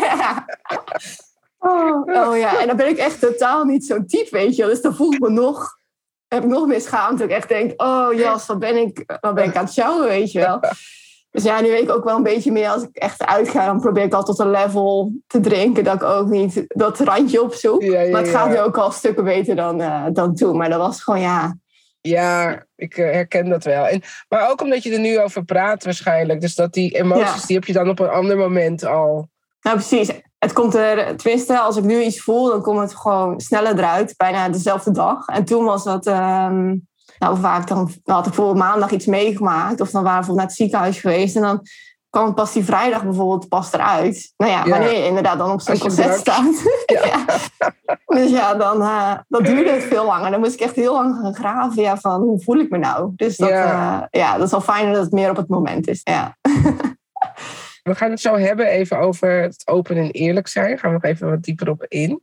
ja. Oh, oh ja, en dan ben ik echt totaal niet zo'n type, weet je. Dus dan voel ik me nog... Heb ik nog meer schaamte. Dat ik echt denk, oh jas, wat ben ik, wat ben ik aan het sjouwen, weet je wel. Dus ja, nu weet ik ook wel een beetje meer als ik echt uitga. Dan probeer ik al tot een level te drinken dat ik ook niet dat randje opzoek. Ja, ja, maar het gaat nu ook al stukken beter dan, eh, dan toen. Maar dat was gewoon, ja, Ja, ik eh, herken dat wel. En, maar ook omdat je er nu over praat waarschijnlijk. Dus dat die emoties, die heb je dan op een ander moment al. Nou, precies. Het komt er, tenminste, als ik nu iets voel, dan komt het gewoon sneller eruit, bijna dezelfde dag. En toen was dat, ehm, nou vaak dan, dan had ik bijvoorbeeld maandag iets meegemaakt, of dan waren we bijvoorbeeld naar het ziekenhuis geweest, en dan kwam pas die vrijdag bijvoorbeeld pas eruit. Nou ja, wanneer je inderdaad dan op zo'n concert staat. Ja. *laughs* ja. Dus ja, dan, eh, dan duurde het veel langer. Dan moest ik echt heel lang gaan graven ja, van hoe voel ik me nou. Dus dat, Ja. ja. ja, dat is wel fijn dat het meer op het moment is. Ja. *laughs* We gaan het zo hebben even over het open en eerlijk zijn. Gaan we nog even wat dieper op in.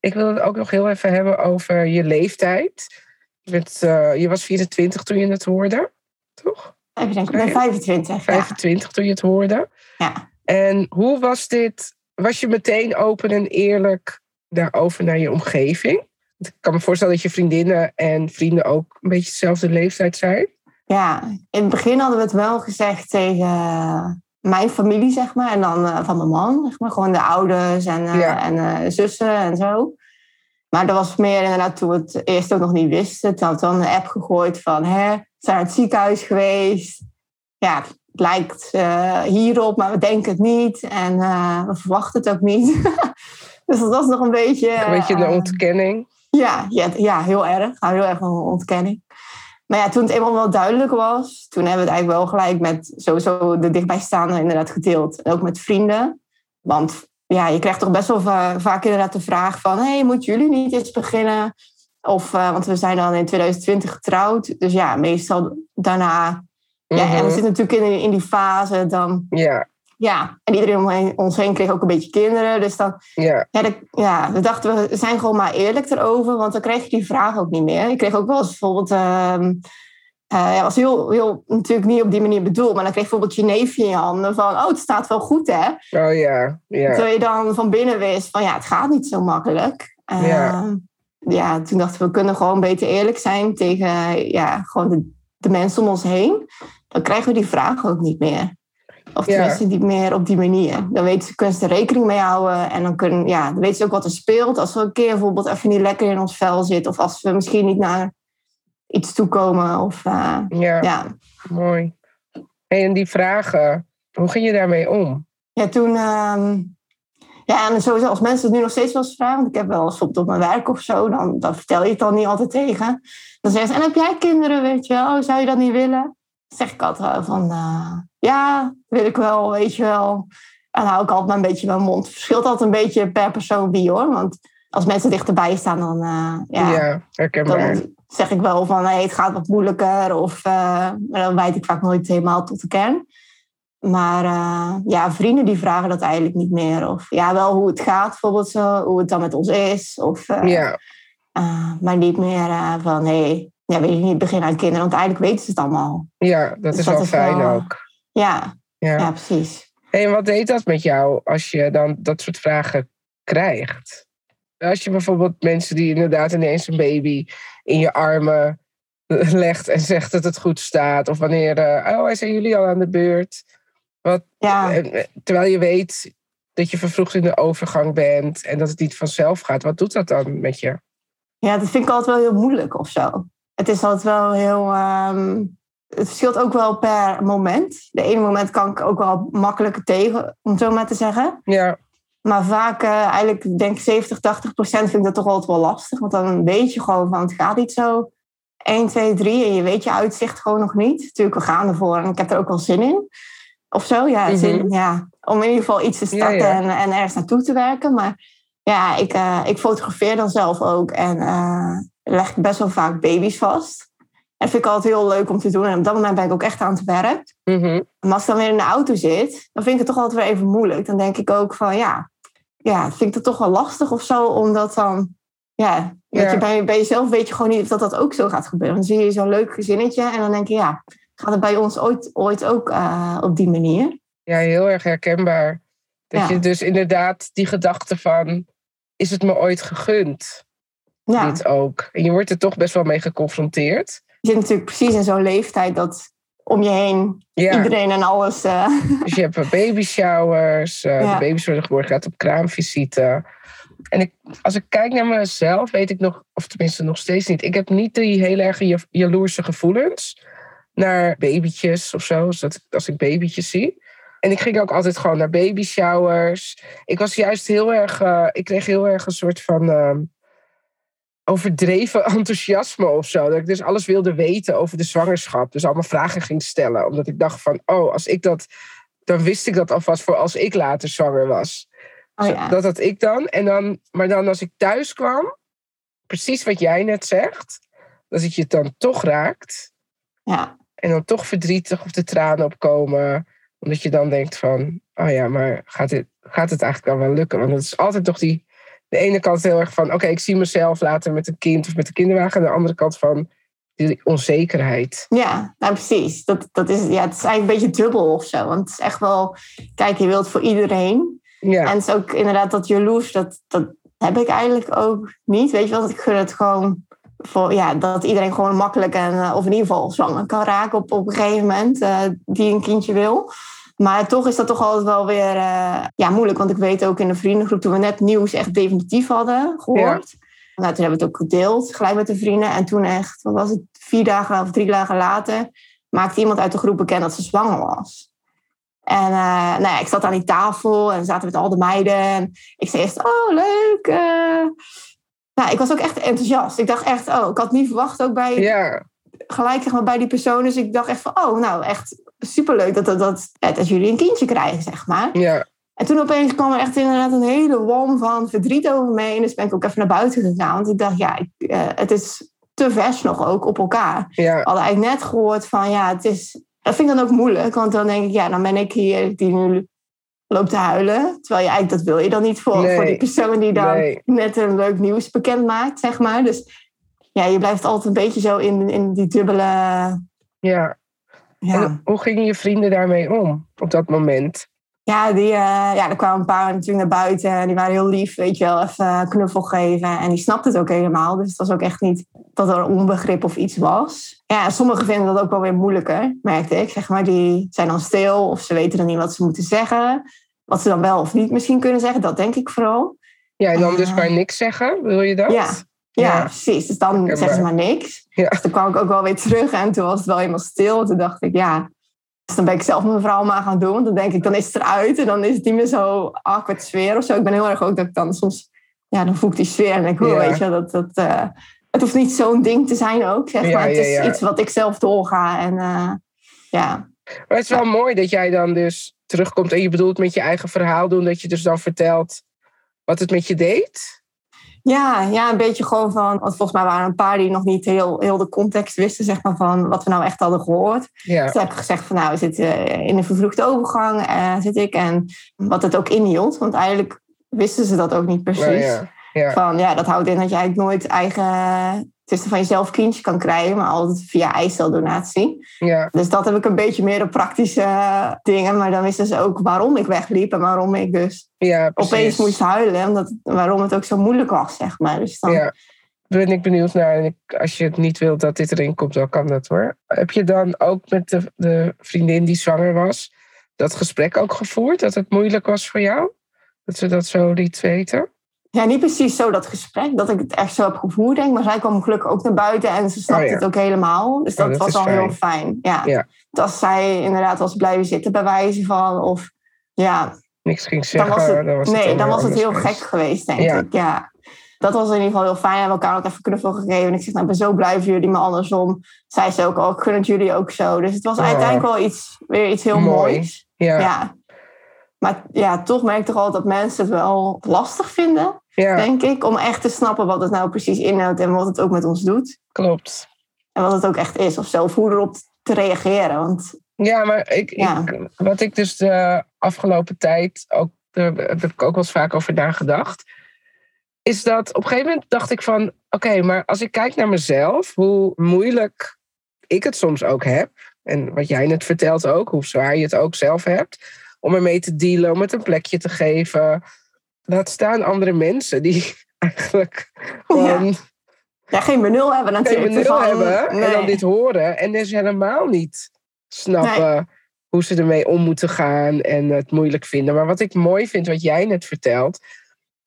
Ik wil het ook nog heel even hebben over je leeftijd. Je, bent, eh, je was 24 toen je het hoorde, toch? Even denken, ik ben 25. Ja. 25 toen je het hoorde. Ja. En hoe was dit? Was je meteen open en eerlijk daarover naar je omgeving? Ik kan me voorstellen dat je vriendinnen en vrienden ook een beetje dezelfde leeftijd zijn. Ja, in het begin hadden we het wel gezegd tegen mijn familie, zeg maar. En dan eh, van mijn man, zeg maar. Gewoon de ouders en, eh, Ja. en zussen en zo. Maar dat was meer inderdaad toen we het eerst ook nog niet wisten. Toen had dan een app gegooid van, hè, zijn naar het ziekenhuis geweest. Ja, het lijkt eh, hierop, maar we denken het niet. En eh, we verwachten het ook niet. *laughs* dus dat was nog een beetje... Een beetje een eh, ontkenning. ja, ja, ja, heel erg. Nou, heel erg een ontkenning. Maar ja, toen het eenmaal wel duidelijk was, toen hebben we het eigenlijk wel gelijk met sowieso de dichtbijstaanden inderdaad gedeeld. En ook met vrienden. Want ja, je krijgt toch best wel va- vaak inderdaad de vraag van, hey, moeten jullie niet eens beginnen? Of, eh, want we zijn dan in 2020 getrouwd. Dus ja, meestal daarna. Ja, en we Mhm. zitten natuurlijk in, in die fase dan, Ja, ja. En iedereen om ons heen kreeg ook een beetje kinderen. Dus dan ja, ja, de- ja, we dachten we zijn gewoon maar eerlijk erover, want dan kreeg je die vraag ook niet meer. Ik kreeg ook wel eens bijvoorbeeld, ehm eh, ja, was heel, heel natuurlijk niet op die manier bedoeld, maar dan kreeg je bijvoorbeeld je neefje in je handen van, oh, het staat wel goed, hè? oh ja, ja. Terwijl je dan van binnen wist van, ja, het gaat niet zo makkelijk. Ja. ja. ja, toen dachten we, we kunnen gewoon beter eerlijk zijn tegen, ja, gewoon de, de mensen om ons heen. Dan krijgen we die vraag ook niet meer. Of Ja. tenminste niet meer op die manier. Dan weten ze, kunnen ze er rekening mee houden. En dan, kunnen, ja, dan weten ze ook wat er speelt. Als we een keer bijvoorbeeld even niet lekker in ons vel zitten. Of als we misschien niet naar iets toekomen. Of, eh, ja, ja. mooi. En die vragen, hoe ging je daarmee om? ja, toen... ehm, ja, en sowieso als mensen het nu nog steeds wel eens vragen. Want ik heb wel eens bijvoorbeeld op mijn werk of zo. Dan, dan vertel je het dan niet altijd tegen. Dan zeggen ze, en heb jij kinderen, weet je wel? Zou je dat niet willen? Dan zeg ik altijd van... eh, ja, wil ik wel, weet je wel. En dan hou ik altijd maar een beetje mijn mond. Het verschilt altijd een beetje per persoon wie hoor. Want als mensen dichterbij staan, dan, eh, ja, Ja, herkenbaar. dan zeg ik wel van hey, het gaat wat moeilijker. Of uh, maar dan weet ik vaak nooit helemaal tot de kern. Maar uh, ja, vrienden die vragen dat eigenlijk niet meer. Of ja, wel hoe het gaat, bijvoorbeeld zo, hoe het dan met ons is. Of, ja. maar niet meer van hey, ja, weet je niet, begin aan kinderen. Want eigenlijk weten ze het allemaal. Ja, dat Dus is dat wel is fijn wel- ook. Ja, Ja. ja. precies. Hey, en wat deed dat met jou als je dan dat soort vragen krijgt? Als je bijvoorbeeld mensen die inderdaad ineens een baby in je armen *laughs* legt en zegt dat het goed staat. Of wanneer, eh, oh, zijn jullie al aan de beurt? Wat, Ja. en, eh, terwijl je weet dat je vervroegd in de overgang bent en dat het niet vanzelf gaat. Wat doet dat dan met je? Ja, dat vind ik altijd wel heel moeilijk of zo. Het is altijd wel heel. ehm, het verschilt ook wel per moment. De ene moment kan ik ook wel makkelijker tegen, om het zo maar te zeggen. Ja, Maar vaak, eh, eigenlijk denk ik 70, 80 procent vind ik dat toch altijd wel lastig. Want dan weet je gewoon van het gaat niet zo 1, 2, 3. En je weet je uitzicht gewoon nog niet. Natuurlijk, we gaan ervoor en ik heb er ook wel zin in. Of zo, ja. Mhm. zin, ja om in ieder geval iets te starten Ja, ja. En, en ergens naartoe te werken. Maar ja, ik, eh, ik fotografeer dan zelf ook. En eh, leg best wel vaak baby's vast. dat vind ik altijd heel leuk om te doen. En op dat moment ben ik ook echt aan het werk. Mhm. Maar als ik dan weer in de auto zit, dan vind ik het toch altijd weer even moeilijk. Dan denk ik ook van ja, ja vind ik het toch wel lastig of zo, omdat dan, ja, weet Ja. je, bij, bij jezelf weet je gewoon niet of dat, dat ook zo gaat gebeuren. Dan zie je zo'n leuk gezinnetje en dan denk je ja, gaat het bij ons ooit, ooit ook eh, op die manier? Ja, heel erg herkenbaar. Dat Ja. je dus inderdaad die gedachte van, is het me ooit gegund? Ja, Dit ook. En je wordt er toch best wel mee geconfronteerd. je zit natuurlijk precies in zo'n leeftijd dat om je heen Ja, iedereen en alles. eh, dus je hebt baby showers, eh, Ja. de baby's worden geboren, gaat op kraamvisite. En ik, als ik kijk naar mezelf, weet ik nog, of tenminste nog steeds niet. Ik heb niet die heel erg ja- jaloerse gevoelens naar babytjes of zo, als, dat, als ik babytjes zie. En ik ging ook altijd gewoon naar baby showers. Ik was juist heel erg, eh, ik kreeg heel erg een soort van ehm, overdreven *laughs* enthousiasme of zo. Dat ik dus alles wilde weten over de zwangerschap. Dus allemaal vragen ging stellen. Omdat ik dacht van, oh, als ik dat, dan wist ik dat alvast voor als ik later zwanger was. oh ja. Dat had ik dan. En dan. Maar dan als ik thuis kwam, precies wat jij net zegt, dat het je dan toch raakt. ja. En dan toch verdrietig of de tranen opkomen. Omdat je dan denkt van, oh ja, maar gaat, dit, gaat het eigenlijk dan wel lukken? Want het is altijd nog die, de ene kant heel erg van, oké, ik zie mezelf later met een kind of met een kinderwagen. En de andere kant van die onzekerheid. Ja, nou precies. Dat, dat is, ja, het is eigenlijk een beetje dubbel of zo. Want het is echt wel, kijk, je wilt voor iedereen. Ja, En het is ook inderdaad dat jaloers, dat, dat heb ik eigenlijk ook niet. Weet je wel, ik gun het gewoon voor, ja, dat iedereen gewoon makkelijk en, eh, of in ieder geval zwanger kan raken op, op een gegeven moment, eh, die een kindje wil. Maar toch is dat toch altijd wel weer eh, ja, moeilijk. Want ik weet ook in de vriendengroep, toen we net nieuws echt definitief hadden gehoord. Nou, toen hebben we het ook gedeeld, gelijk met de vrienden. En toen echt, wat was het, vier dagen of drie dagen later, maakte iemand uit de groep bekend dat ze zwanger was. En eh, nou ja, ik zat aan die tafel en zaten met al de meiden. En ik zei eerst, oh leuk. eh. Nou, ik was ook echt enthousiast. Ik dacht echt, oh, ik had niet verwacht ook bij, ja, gelijk zeg maar, bij die persoon. Dus ik dacht echt van, oh, nou echt superleuk dat, dat, dat, jullie een kindje krijgen, zeg maar. ja, En toen opeens kwam er echt inderdaad een hele walm van verdriet over me heen. Dus ben ik ook even naar buiten gegaan. Want ik dacht, ja, ik, eh, het is te vers nog ook op elkaar. ja, hadden eigenlijk net gehoord van, ja, het is... Dat vind ik dan ook moeilijk. Want dan denk ik, ja, dan ben ik hier die nu loopt te huilen. Terwijl je eigenlijk, dat wil je dan niet voor, Nee. voor die persoon die dan Nee. net een leuk nieuws bekend maakt, zeg maar. Dus ja, je blijft altijd een beetje zo in, in die dubbele... ja. Ja. En hoe gingen je vrienden daarmee om op dat moment? Ja, die, eh, ja, er kwamen een paar natuurlijk naar buiten. En die waren heel lief, weet je wel. Even een knuffel geven. En die snapte het ook helemaal. Dus het was ook echt niet dat er een onbegrip of iets was. Ja, en sommigen vinden dat ook wel weer moeilijker, merkte ik. Zeg maar, die zijn dan stil of ze weten dan niet wat ze moeten zeggen. Wat ze dan wel of niet misschien kunnen zeggen, dat denk ik vooral. Ja, en dan dus Ah. maar niks zeggen, wil je dat? Ja. Ja, precies. Dus dan zeggen ze maar niks. Ja. Dus toen kwam ik ook wel weer terug en toen was het wel helemaal stil. Toen dacht ik, ja... Dus dan ben ik zelf mijn verhaal maar gaan doen. Dan denk ik, dan is het eruit. En dan is het niet meer zo awkward sfeer of zo. Ik ben heel erg ook dat ik dan soms... Ja, dan voel ik die sfeer en denk ik, oh, Ja. weet je, dat... dat eh, het hoeft niet zo'n ding te zijn ook, zeg maar. Het is iets wat ik zelf doorga. En eh, ja, Maar het is wel mooi dat jij dan dus terugkomt en je bedoelt met je eigen verhaal doen, dat je dus dan vertelt wat het met je deed. Ja, ja, een beetje gewoon van. Want volgens mij waren er een paar die nog niet heel, heel de context wisten, zeg maar, van wat we nou echt hadden gehoord. Ja, Dus heb ik gezegd van nou, we zitten in een vervroegde overgang, eh, zit ik. En wat het ook inhield, want eigenlijk wisten ze dat ook niet precies. nou ja, ja, Van ja, dat houdt in dat je eigenlijk nooit eigen tussen van jezelf kindje kan krijgen, maar altijd via eiceldonatie. ja, Dus dat heb ik een beetje meer op praktische eh, dingen. Maar dan wisten ze ook waarom ik wegliep en waarom ik dus ja, opeens moest huilen. Omdat, waarom het ook zo moeilijk was, zeg maar. Dus dan, Ja, ben ik benieuwd naar. En ik, als je het niet wilt dat dit erin komt, dan kan dat hoor. Heb je dan ook met de, de vriendin die zwanger was, dat gesprek ook gevoerd? Dat het moeilijk was voor jou? Dat ze dat zo liet weten? Ja, niet precies zo dat gesprek, dat ik het echt zo heb gevoerd, denk. Maar zij kwam gelukkig ook naar buiten en ze snapte Oh, ja. het ook helemaal. Dus Oh, dat, was al fijn. heel fijn. Ja. Ja. Als zij inderdaad was blijven zitten bij wijze van, of ja, Niks ging dan zeggen. was het, dan was het nee, dan was het heel gek geweest. geweest, denk Ja. ik. Ja. Dat was in ieder geval heel fijn. We hebben elkaar ook even knuffel gegeven. En ik zeg, nou, ik ben zo blij voor jullie, maar andersom zei ze ook al, ik gun het jullie ook zo. Dus het was Oh. uiteindelijk wel iets, weer iets heel Mooi. moois. Ja. Maar ja, toch merk ik toch altijd dat mensen het wel lastig vinden denk ik. Om echt te snappen wat het nou precies inhoudt en wat het ook met ons doet. klopt. En wat het ook echt is. Of zelf hoe erop te reageren. Want Ja, maar ik, Ja. ik, wat ik dus de afgelopen tijd ook, daar heb ik ook wel eens vaak over nagedacht. Is dat op een gegeven moment dacht ik van, oké, maar als ik kijk naar mezelf, hoe moeilijk ik het soms ook heb. En wat jij net vertelt ook, hoe zwaar je het ook zelf hebt. Om ermee te dealen, om het een plekje te geven. Laat staan andere mensen die *laughs* eigenlijk gewoon ja, geen benul hebben geen natuurlijk. benul Van, hebben en dan dit horen en dus helemaal niet snappen hoe ze ermee om moeten gaan en het moeilijk vinden. Maar wat ik mooi vind, wat jij net vertelt,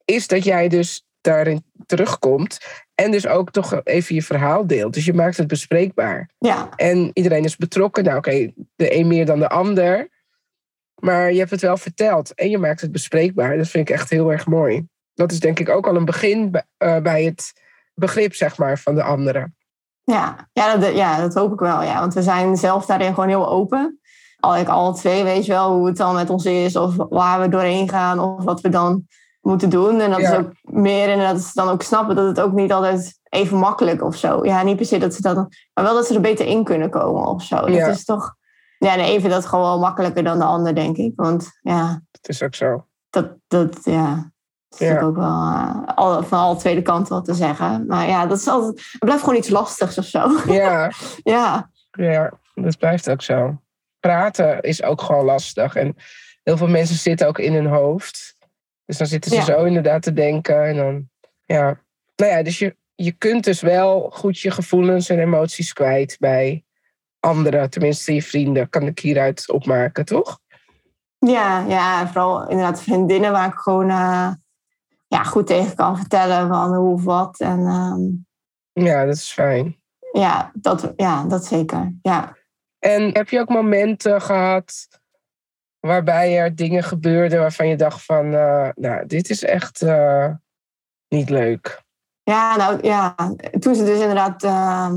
is dat jij dus daarin terugkomt en dus ook toch even je verhaal deelt. Dus je maakt het bespreekbaar. Ja, En iedereen is betrokken. Nou, oké, de een meer dan de ander. Maar je hebt het wel verteld en je maakt het bespreekbaar. Dat vind ik echt heel erg mooi. Dat is denk ik ook al een begin bij- eh, bij het begrip, zeg maar, van de anderen. ja. Ja, dat, ja, dat hoop ik wel. Ja. Want we zijn zelf daarin gewoon heel open. Al, ik, alle twee weet je wel hoe het dan met ons is. Of waar we doorheen gaan. Of wat we dan moeten doen. En dat Ja. is ook meer en dat ze dan ook snappen dat het ook niet altijd even makkelijk of zo. Ja, niet per se dat ze dat... Maar wel dat ze er beter in kunnen komen of zo. Ja. Dat is toch... Ja, de even dat gewoon wel makkelijker dan de ander, denk ik. Want ja, Dat is ook zo. dat, dat ja, dat is Ja. natuurlijk ook wel eh, al, van alle tweede kanten wat te zeggen. Maar ja, dat is altijd, het blijft gewoon iets lastigs of zo. *laughs* Ja, ja, ja, dat blijft ook zo. Praten is ook gewoon lastig. En heel veel mensen zitten ook in hun hoofd. Dus dan zitten ze Ja. zo inderdaad te denken. En dan, ja. Nou ja, dus je, je kunt dus wel goed je gevoelens en emoties kwijt bij anderen. Tenminste, je vrienden, kan ik hieruit opmaken, toch? ja, ja, vooral inderdaad vriendinnen waar ik gewoon eh, ja, goed tegen kan vertellen van hoe of wat. En ehm, Ja, dat is fijn. ja, dat, ja, dat zeker. Ja. En heb je ook momenten gehad waarbij er dingen gebeurden waarvan je dacht van, eh, nou, dit is echt eh, niet leuk. Ja, nou ja, toen ze dus inderdaad. ehm,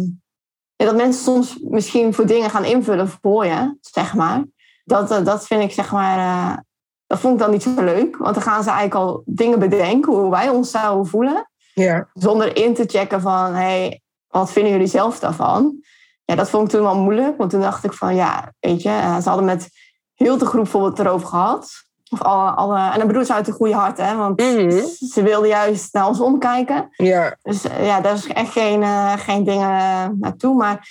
ja, dat mensen soms misschien voor dingen gaan invullen voor je, zeg maar. Dat, eh, dat vind ik, zeg maar. eh, dat vond ik dan niet zo leuk. Want dan gaan ze eigenlijk al dingen bedenken hoe wij ons zouden voelen. Ja, Zonder in te checken van, hey, wat vinden jullie zelf daarvan? Ja, dat vond ik toen wel moeilijk. Want toen dacht ik van, ja, weet je, eh, ze hadden met heel de groep bijvoorbeeld erover gehad. Of alle, alle, en dan bedoel ze uit een goede hart, hè. Want Mhm. ze wilden juist naar ons omkijken. ja, Dus eh, ja, daar is echt geen, eh, geen dingen eh, naartoe. Maar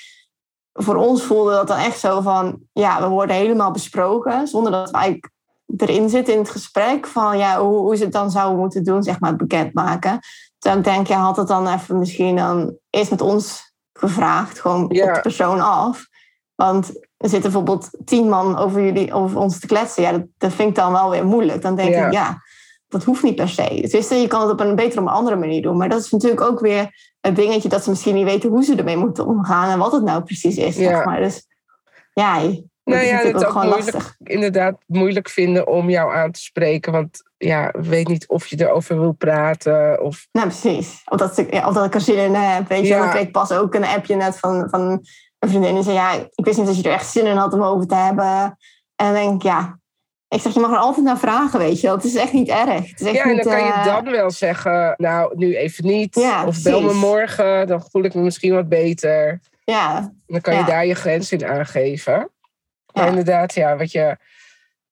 voor ons voelde dat dan echt zo van... Ja, we worden helemaal besproken. Zonder dat we eigenlijk erin zitten in het gesprek. Van ja, hoe, hoe ze het dan zouden moeten doen, zeg maar, bekendmaken. Ik denk, ja, had het dan even misschien dan eerst met ons gevraagd. Gewoon Ja. op de persoon af. Want er zitten bijvoorbeeld tien man over, jullie, over ons te kletsen. Ja, dat, dat vind ik dan wel weer moeilijk. Dan denk Ja. ik, ja, dat hoeft niet per se. Dus je, kan het op een betere, op een andere manier doen. Maar dat is natuurlijk ook weer het dingetje dat ze misschien niet weten hoe ze ermee moeten omgaan en wat het nou precies is. Ja. Zeg maar. Dus ja, dat Nou is ja, natuurlijk het ook ook gewoon moeilijk. lastig. inderdaad moeilijk vinden om jou aan te spreken. Want ja, weet niet of je erover wil praten. Of, Nou, precies. Of dat, ik- ja, of dat ik er zin in heb. Weet je, Ja. ik kreeg pas ook een appje net van, van een vriendin die zei, ja, ik wist niet dat je er echt zin in had om over te hebben. En dan denk ik, ja, ik zeg, je mag er altijd naar vragen, weet je wel. Het is echt niet erg. Het is echt ja, en niet, dan kan je eh, dan wel zeggen, nou, nu even niet. Ja, of bel me morgen, dan voel ik me misschien wat beter. Ja, Dan kan je daar je grens in aangeven. Maar Ja. inderdaad, ja, wat je.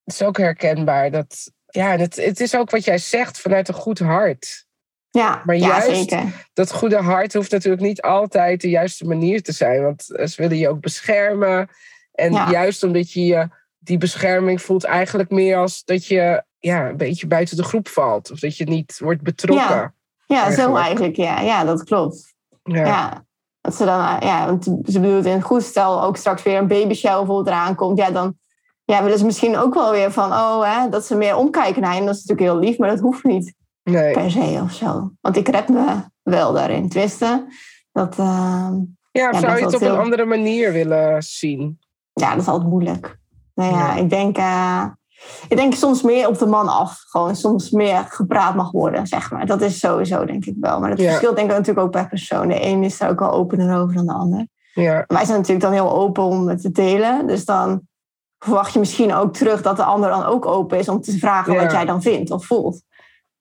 Het is ook herkenbaar. Dat, ja, het, het is ook wat jij zegt vanuit een goed hart. Ja, Maar ja juist- zeker. Dat goede hart hoeft natuurlijk niet altijd de juiste manier te zijn. Want eh, ze willen je ook beschermen. En Ja. juist omdat je je die bescherming voelt, eigenlijk meer als dat je ja, een beetje buiten de groep valt. Of dat je niet wordt betrokken. Ja, zo eigenlijk. eigenlijk, ja. Ja, dat klopt. Ja. Ja. Dat ze dan, ja, want ze bedoelt in goed stel ook straks weer een baby shower bijvoorbeeld eraan komt. Ja, dan ja, willen ze misschien ook wel weer van, oh, hè, dat ze meer omkijken naar je. En dat is natuurlijk heel lief, maar dat hoeft niet Nee. per se of zo. Want ik red me wel daarin. Twisten, dat, eh, Ja, of Ja, zou je het op een andere manier willen zien? ja, dat is altijd moeilijk. Nou ja, Ja. ik denk, eh, ik denk soms meer op de man af. Gewoon soms meer gepraat mag worden, zeg maar. Dat is sowieso, denk ik wel. Maar dat Ja. verschilt denk ik natuurlijk ook per persoon. De een is er ook wel opener over dan de ander. Ja, Wij zijn natuurlijk dan heel open om het te delen. Dus dan verwacht je misschien ook terug dat de ander dan ook open is om te vragen Ja. wat jij dan vindt of voelt.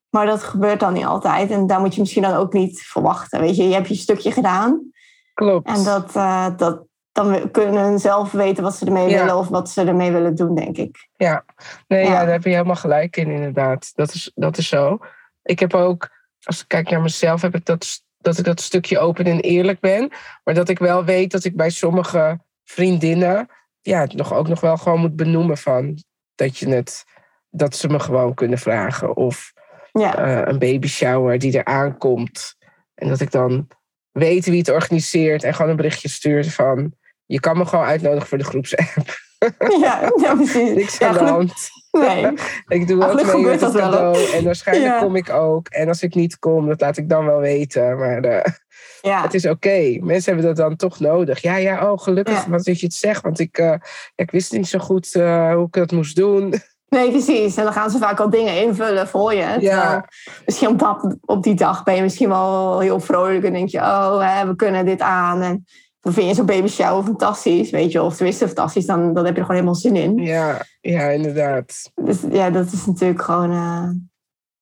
Maar dat gebeurt dan niet altijd. En daar moet je misschien dan ook niet verwachten. Weet je, je hebt je stukje gedaan. Klopt. En dat, uh, dat, dan kunnen ze zelf weten wat ze ermee Ja. willen of wat ze ermee willen doen, denk ik. Ja, nee, ja. Ja. daar heb je helemaal gelijk in, inderdaad. Dat is, dat is zo. Ik heb ook, als ik kijk naar mezelf, heb ik dat, dat ik dat stukje open en eerlijk ben. Maar dat ik wel weet dat ik bij sommige vriendinnen, ja, het nog, ook nog wel gewoon moet benoemen van dat je het, dat ze me gewoon kunnen vragen. Of Ja, eh, een baby shower die er aankomt. En dat ik dan weet wie het organiseert en gewoon een berichtje stuurt van, je kan me gewoon uitnodigen voor de groepsapp. *laughs* ja, ja precies. Niks aan de hand. Nee. *laughs* Ik doe Ah, ook mee met het cadeau. En waarschijnlijk Ja. kom ik ook. En als ik niet kom, dat laat ik dan wel weten. Maar eh, Ja. het is oké. Mensen hebben dat dan toch nodig. Ja, ja, oh gelukkig Ja. wat dat je het zegt. Want ik, eh, ik wist niet zo goed hoe ik dat moest doen. Nee, precies. En dan gaan ze vaak al dingen invullen voor je. Terwijl Misschien op, dat, op die dag ben je misschien wel heel vrolijk en denk je, oh, hè, we kunnen dit aan. En dan vind je zo'n baby shower fantastisch, weet je. Of tenminste fantastisch, dan, dan heb je er gewoon helemaal zin in. Ja, ja, inderdaad. Dus ja, dat is natuurlijk gewoon... eh,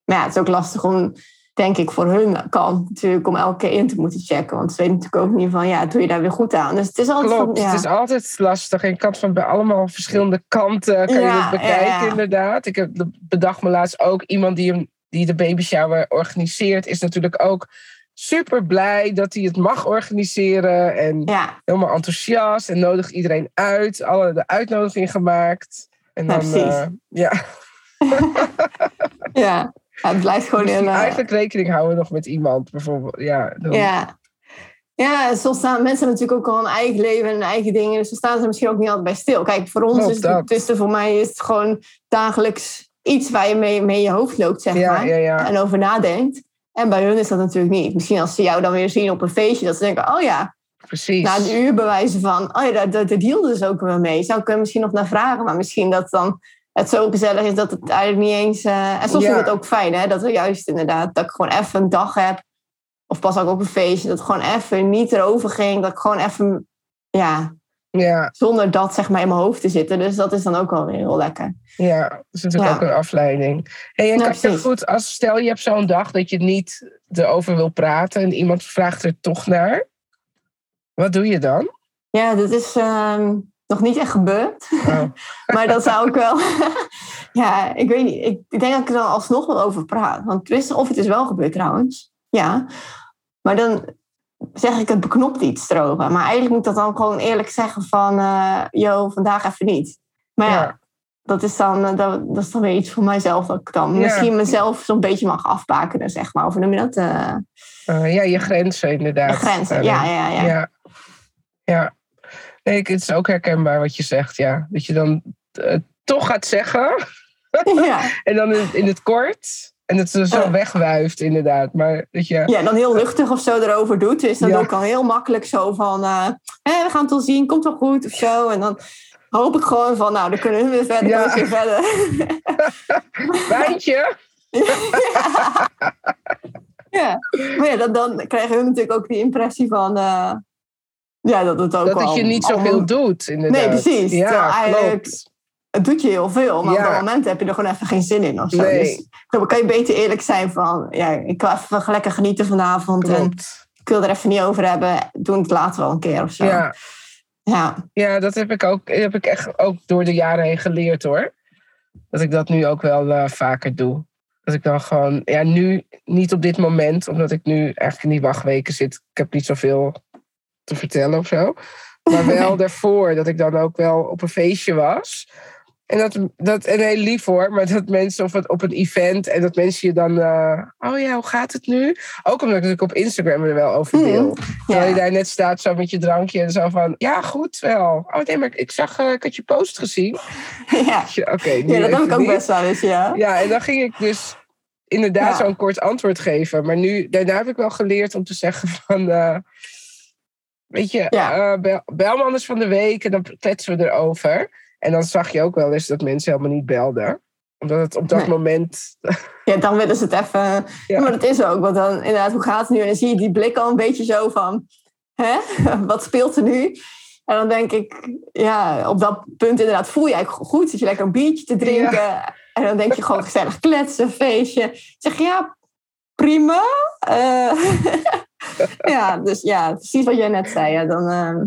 Maar ja, het is ook lastig om, denk ik, voor hun kant natuurlijk... om elke keer in te moeten checken. Want ze weten natuurlijk ook niet van, ja, doe je daar weer goed aan? Dus het is altijd Klopt. van, ja. Het is altijd lastig. En kan het van bij allemaal verschillende kanten kan je het bekijken, ja, inderdaad. Ik heb bedacht me laatst ook iemand die, hem, die de baby shower organiseert, is natuurlijk ook super blij dat hij het mag organiseren. En helemaal enthousiast en nodigt iedereen uit. Alle de uitnodiging gemaakt. En dan, precies. eh, ja, *laughs* ja. Ja, het blijft gewoon dus in... eh, eigenlijk rekening houden nog met iemand, bijvoorbeeld. Ja, dan- Ja. Ja, soms staan mensen natuurlijk ook al een eigen leven en hun eigen dingen. Dus staan ze misschien ook niet altijd bij stil. Kijk, voor ons is het, dat. er- voor mij is het gewoon dagelijks iets waar je mee, mee in je hoofd loopt, zeg ja, maar. ja. En over nadenkt. En bij hun is dat natuurlijk niet. Misschien als ze jou dan weer zien op een feestje, dat ze denken, oh ja, precies. na een uur bewijzen van, oh ja, daar dealden ze ook weer mee. Zou ik er misschien nog naar vragen, maar misschien dat dan het zo gezellig is dat het eigenlijk niet eens... eh, en soms Ja. vind ik het ook fijn, hè, dat we juist inderdaad, dat ik gewoon even een dag heb, of pas ook op een feestje, dat het gewoon even niet erover ging, dat ik gewoon even, ja, Ja, zonder dat zeg maar in mijn hoofd te zitten. Dus dat is dan ook wel weer heel lekker. ja, dat is natuurlijk Ja. ook een afleiding. Hey, en Ja, kan je precies. goed, als stel je hebt zo'n dag dat je niet erover wil praten en iemand vraagt er toch naar. Wat doe je dan? Ja, dat is ehm, nog niet echt gebeurd. Oh, *laughs* Maar dat zou ik wel. *laughs* ja, ik weet niet. Ik, ik denk dat ik er dan alsnog wel over praat. Want tenminste, of het is wel gebeurd trouwens. Ja. Maar dan zeg ik het beknopt iets erover. Maar eigenlijk moet ik dat dan gewoon eerlijk zeggen van... yo, vandaag even niet. Maar ja, Ja. Dat, is dan, eh, dat, dat is dan weer iets voor mijzelf. Dat ik dan Ja. misschien mezelf zo'n beetje mag afbakenen, zeg maar. Of noem je dat? Eh, ja, je grenzen inderdaad. grenzen. Ja, ja, ja. Ja. ja. Nee, het is ook herkenbaar wat je zegt, ja. Dat je dan eh, toch gaat zeggen ja. *laughs* en dan in, in het kort. En dat ze zo Ja. wegwuift, inderdaad. Maar dat je... Ja, dan heel luchtig of zo erover doet. Dus dan Ja. ik al heel makkelijk zo van... eh, hè, we gaan het wel zien, komt wel goed of zo. En dan hoop ik gewoon van... Nou, dan kunnen we weer verder, ja. weer verder. *laughs* Wijntje? *laughs* ja. Maar ja, dan, dan krijgen we natuurlijk ook die impressie van... ja, dat het ook Dat wel het je niet zoveel allemaal- doet, inderdaad. Nee, precies. Terwijl Ja, eigenlijk- klopt. Het doet je heel veel, maar Ja. op dat moment heb je er gewoon even geen zin in of zo. Nee. Dus dan kan je beter eerlijk zijn van... Ja, ik wil even lekker genieten vanavond. En Klopt. ik wil er even niet over hebben. Doe het later wel een keer of zo. Ja, ja. ja, dat heb ik, ook, heb ik echt ook door de jaren heen geleerd, hoor. Dat ik dat nu ook wel eh, vaker doe. Dat ik dan gewoon... Ja, nu niet op dit moment, omdat ik nu eigenlijk in die wachtweken zit. Ik heb niet zoveel te vertellen of zo. Maar wel *laughs* daarvoor, dat ik dan ook wel op een feestje was. En dat, dat en heel lief hoor, maar dat mensen of het op een event en dat mensen je dan, eh, oh ja, hoe gaat het nu? Ook omdat ik natuurlijk op Instagram er wel over deel. Mhm. Terwijl je daar net staat zo met je drankje en zo van, ja, goed wel. Oh nee, maar ik zag, eh, ik had je post gezien. *laughs* Ja. Oké, ja, dat heb ik ook niet. best wel eens, ja. Ja, en dan ging ik dus inderdaad Ja. zo'n kort antwoord geven. Maar nu, daarna heb ik wel geleerd om te zeggen van... eh, weet je, Ja. eh, bel, bel me anders van de week en dan kletsen we erover. En dan zag je ook wel eens dat mensen helemaal niet belden. Omdat het op dat Nee. moment... Ja, dan willen ze het even... Ja. Maar dat is ook, want dan inderdaad, hoe gaat het nu? En dan zie je die blik al een beetje zo van... Hè? *laughs* Wat speelt er nu? En dan denk ik, ja, op dat punt inderdaad voel je eigenlijk goed. Zit je lekker een biertje te drinken. En dan denk je gewoon gezellig kletsen, feestje. Zeg je, ja, prima. Eh, *laughs* ja, dus ja, precies wat jij net zei. Ja, dan uh,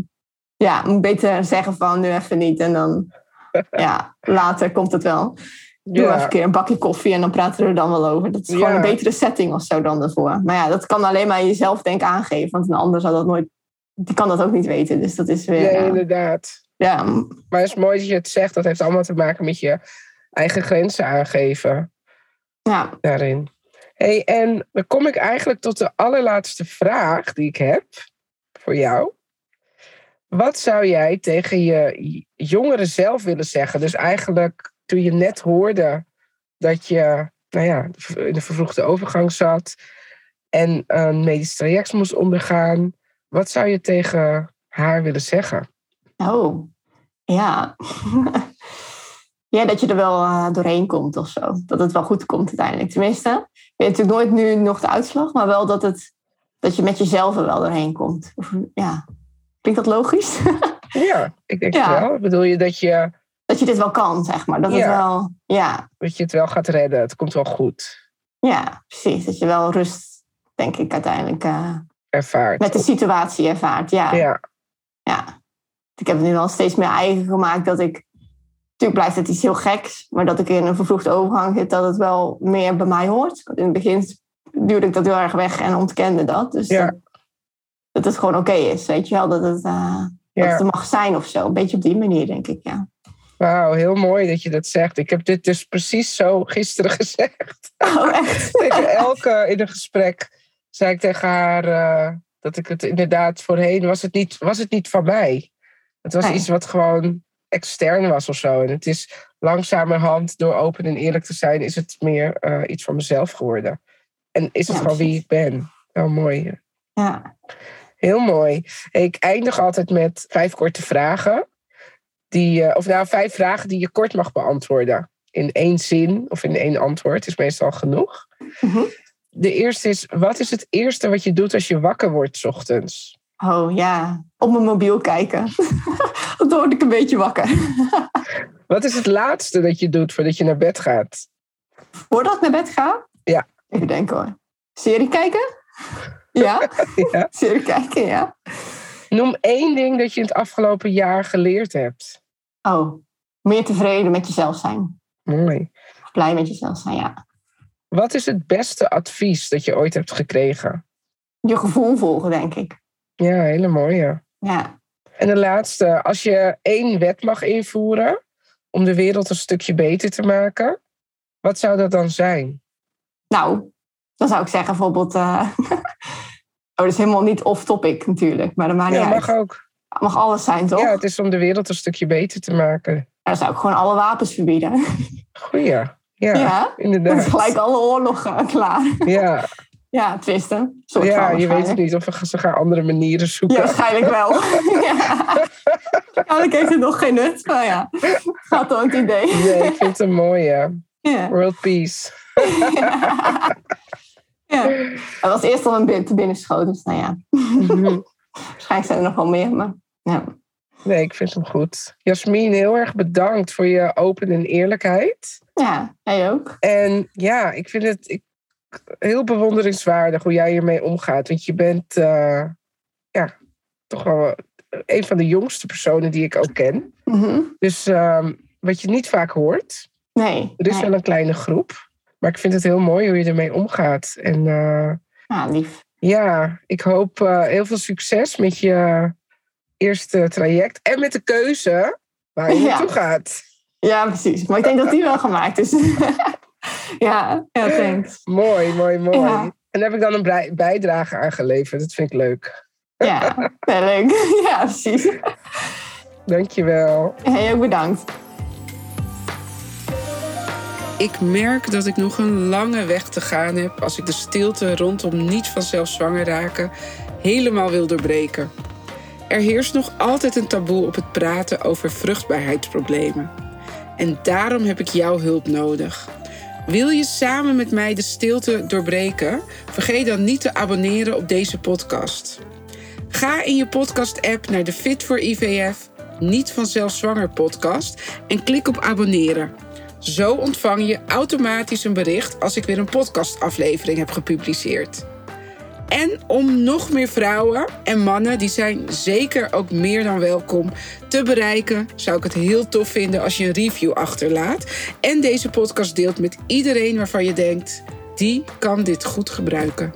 ja, moet ik beter zeggen van nu even niet. En dan ja, later komt het wel. Doe even een keer een bakje koffie en dan praten we er dan wel over. Dat is gewoon een betere setting of zo dan ervoor. Maar ja, dat kan alleen maar jezelf denk aangeven. Want een ander zal dat nooit... Die kan dat ook niet weten. Dus dat is weer... Nee, inderdaad. Ja. Maar het is mooi dat je het zegt. Dat heeft allemaal te maken met je eigen grenzen aangeven. Ja. Daarin. Hey, en dan kom ik eigenlijk tot de allerlaatste vraag die ik heb voor jou. Wat zou jij tegen je jongeren zelf willen zeggen? Dus eigenlijk toen je net hoorde dat je nou ja, in de vervroegde overgang zat en een medisch traject moest ondergaan. Wat zou je tegen haar willen zeggen? Oh, ja. *laughs* ja, dat je er wel uh, doorheen komt of zo. Dat het wel goed komt uiteindelijk. Tenminste, ik weet natuurlijk nooit nu nog de uitslag, maar wel dat, het, dat je met jezelf er wel doorheen komt. Of, ja. Klinkt dat logisch? *laughs* ja, ik denk ja. het wel. Bedoel je dat je... Dat je dit wel kan, zeg maar. Dat, het wel, ja. dat je het wel gaat redden. Het komt wel goed. Ja, precies. Dat je wel rust, denk ik, uiteindelijk... Uh, ervaart. Met de situatie ervaart, ja. Ja. ja ik heb het nu wel steeds meer eigen gemaakt dat ik. Natuurlijk blijft het iets heel geks, maar dat ik in een vervroegde overgang zit, dat het wel meer bij mij hoort. In het begin duwde ik dat heel erg weg en ontkende dat. Dus ja. dat, dat, het gewoon oké is, weet je wel. Dat het, uh, dat het er mag zijn of zo. Een beetje op die manier, denk ik, ja. Wauw, heel mooi dat je dat zegt. Ik heb dit dus precies zo gisteren *laughs* gezegd. Oh, echt? tegen Elke in een gesprek zei ik tegen haar uh, dat ik het inderdaad voorheen was het niet, was het niet van mij. Het was iets wat gewoon extern was of zo. En het is langzamerhand, door open en eerlijk te zijn, is het meer uh, iets van mezelf geworden. En is het ja, gewoon wie ik ben. Wel mooi. Ja. Heel mooi. Ik eindig altijd met vijf korte vragen. Die, uh, of nou, vijf vragen die je kort mag beantwoorden. In één zin of in één antwoord is meestal genoeg. Mm -hmm. De eerste is, wat is het eerste wat je doet als je wakker wordt 's ochtends? Oh ja, op mijn mobiel kijken. *laughs* Dan word ik een beetje wakker. *laughs* Wat is het laatste dat je doet voordat je naar bed gaat? Voordat ik naar bed ga? Ja. Even denken hoor. Serie kijken? Ja. *laughs* ja. Serie kijken, ja. Noem één ding dat je in het afgelopen jaar geleerd hebt. Oh, meer tevreden met jezelf zijn. Mooi. Blij met jezelf zijn, ja. Wat is het beste advies dat je ooit hebt gekregen? Je gevoel volgen, denk ik. Ja, hele mooie. Ja. En de laatste, als je één wet mag invoeren om de wereld een stukje beter te maken, wat zou dat dan zijn? Nou, dan zou ik zeggen bijvoorbeeld. Uh... *laughs* oh, dat is helemaal niet off-topic natuurlijk, maar dat maakt ja, niet mag uit. ook. Mag alles zijn, toch? Ja, het is om de wereld een stukje beter te maken. Dan zou ik gewoon alle wapens verbieden. Goeie, ja, ja? inderdaad. Dan is gelijk alle oorlogen *laughs* klaar. Ja. Ja, twisten. Ja, je weet het niet of ze gaan andere manieren zoeken. Ja, waarschijnlijk wel. *laughs* ja. Eigenlijk heeft het nog geen nut, maar ja, gaat toch het idee. Nee, ik vind het een mooie. Ja. World peace. *laughs* ja. Dat was eerst al een bit te binnenschoten, dus nou ja. Mhm. Waarschijnlijk zijn er nog wel meer, maar ja. Nee, ik vind hem goed. Jasmin, heel erg bedankt voor je open en eerlijkheid. Ja, jij ook. En ja, ik vind het ik, heel bewonderingswaardig hoe jij hiermee omgaat. Want je bent uh, ja, toch wel een van de jongste personen die ik ook ken. Mm -hmm. Dus uh, wat je niet vaak hoort. Nee. Er is nee. wel een kleine groep. Maar ik vind het heel mooi hoe je ermee omgaat. En uh, ja, lief. Ja, ik hoop uh, heel veel succes met je eerste traject. En met de keuze waar je Ja. naartoe gaat. Ja, precies. Maar ik denk dat die wel gemaakt is. *laughs* *laughs* ja, ja, thanks. Mooi, mooi, mooi. Ja. En daar heb ik dan een bij- bijdrage aan geleverd. Dat vind ik leuk. Ja, *laughs* heel leuk. *laughs* Ja, precies. Dankjewel. Hey, ook bedankt. Ik merk dat ik nog een lange weg te gaan heb als ik de stilte rondom niet vanzelf zwanger raken helemaal wil doorbreken. Er heerst nog altijd een taboe op het praten over vruchtbaarheidsproblemen. En daarom heb ik jouw hulp nodig. Wil je samen met mij de stilte doorbreken? Vergeet dan niet te abonneren op deze podcast. Ga in je podcast-app naar de Fit voor IVF Niet vanzelf zwanger podcast en klik op abonneren. Zo ontvang je automatisch een bericht als ik weer een podcastaflevering heb gepubliceerd. En om nog meer vrouwen en mannen, die zijn zeker ook meer dan welkom, te bereiken, zou ik het heel tof vinden als je een review achterlaat. En deze podcast deelt met iedereen waarvan je denkt, die kan dit goed gebruiken.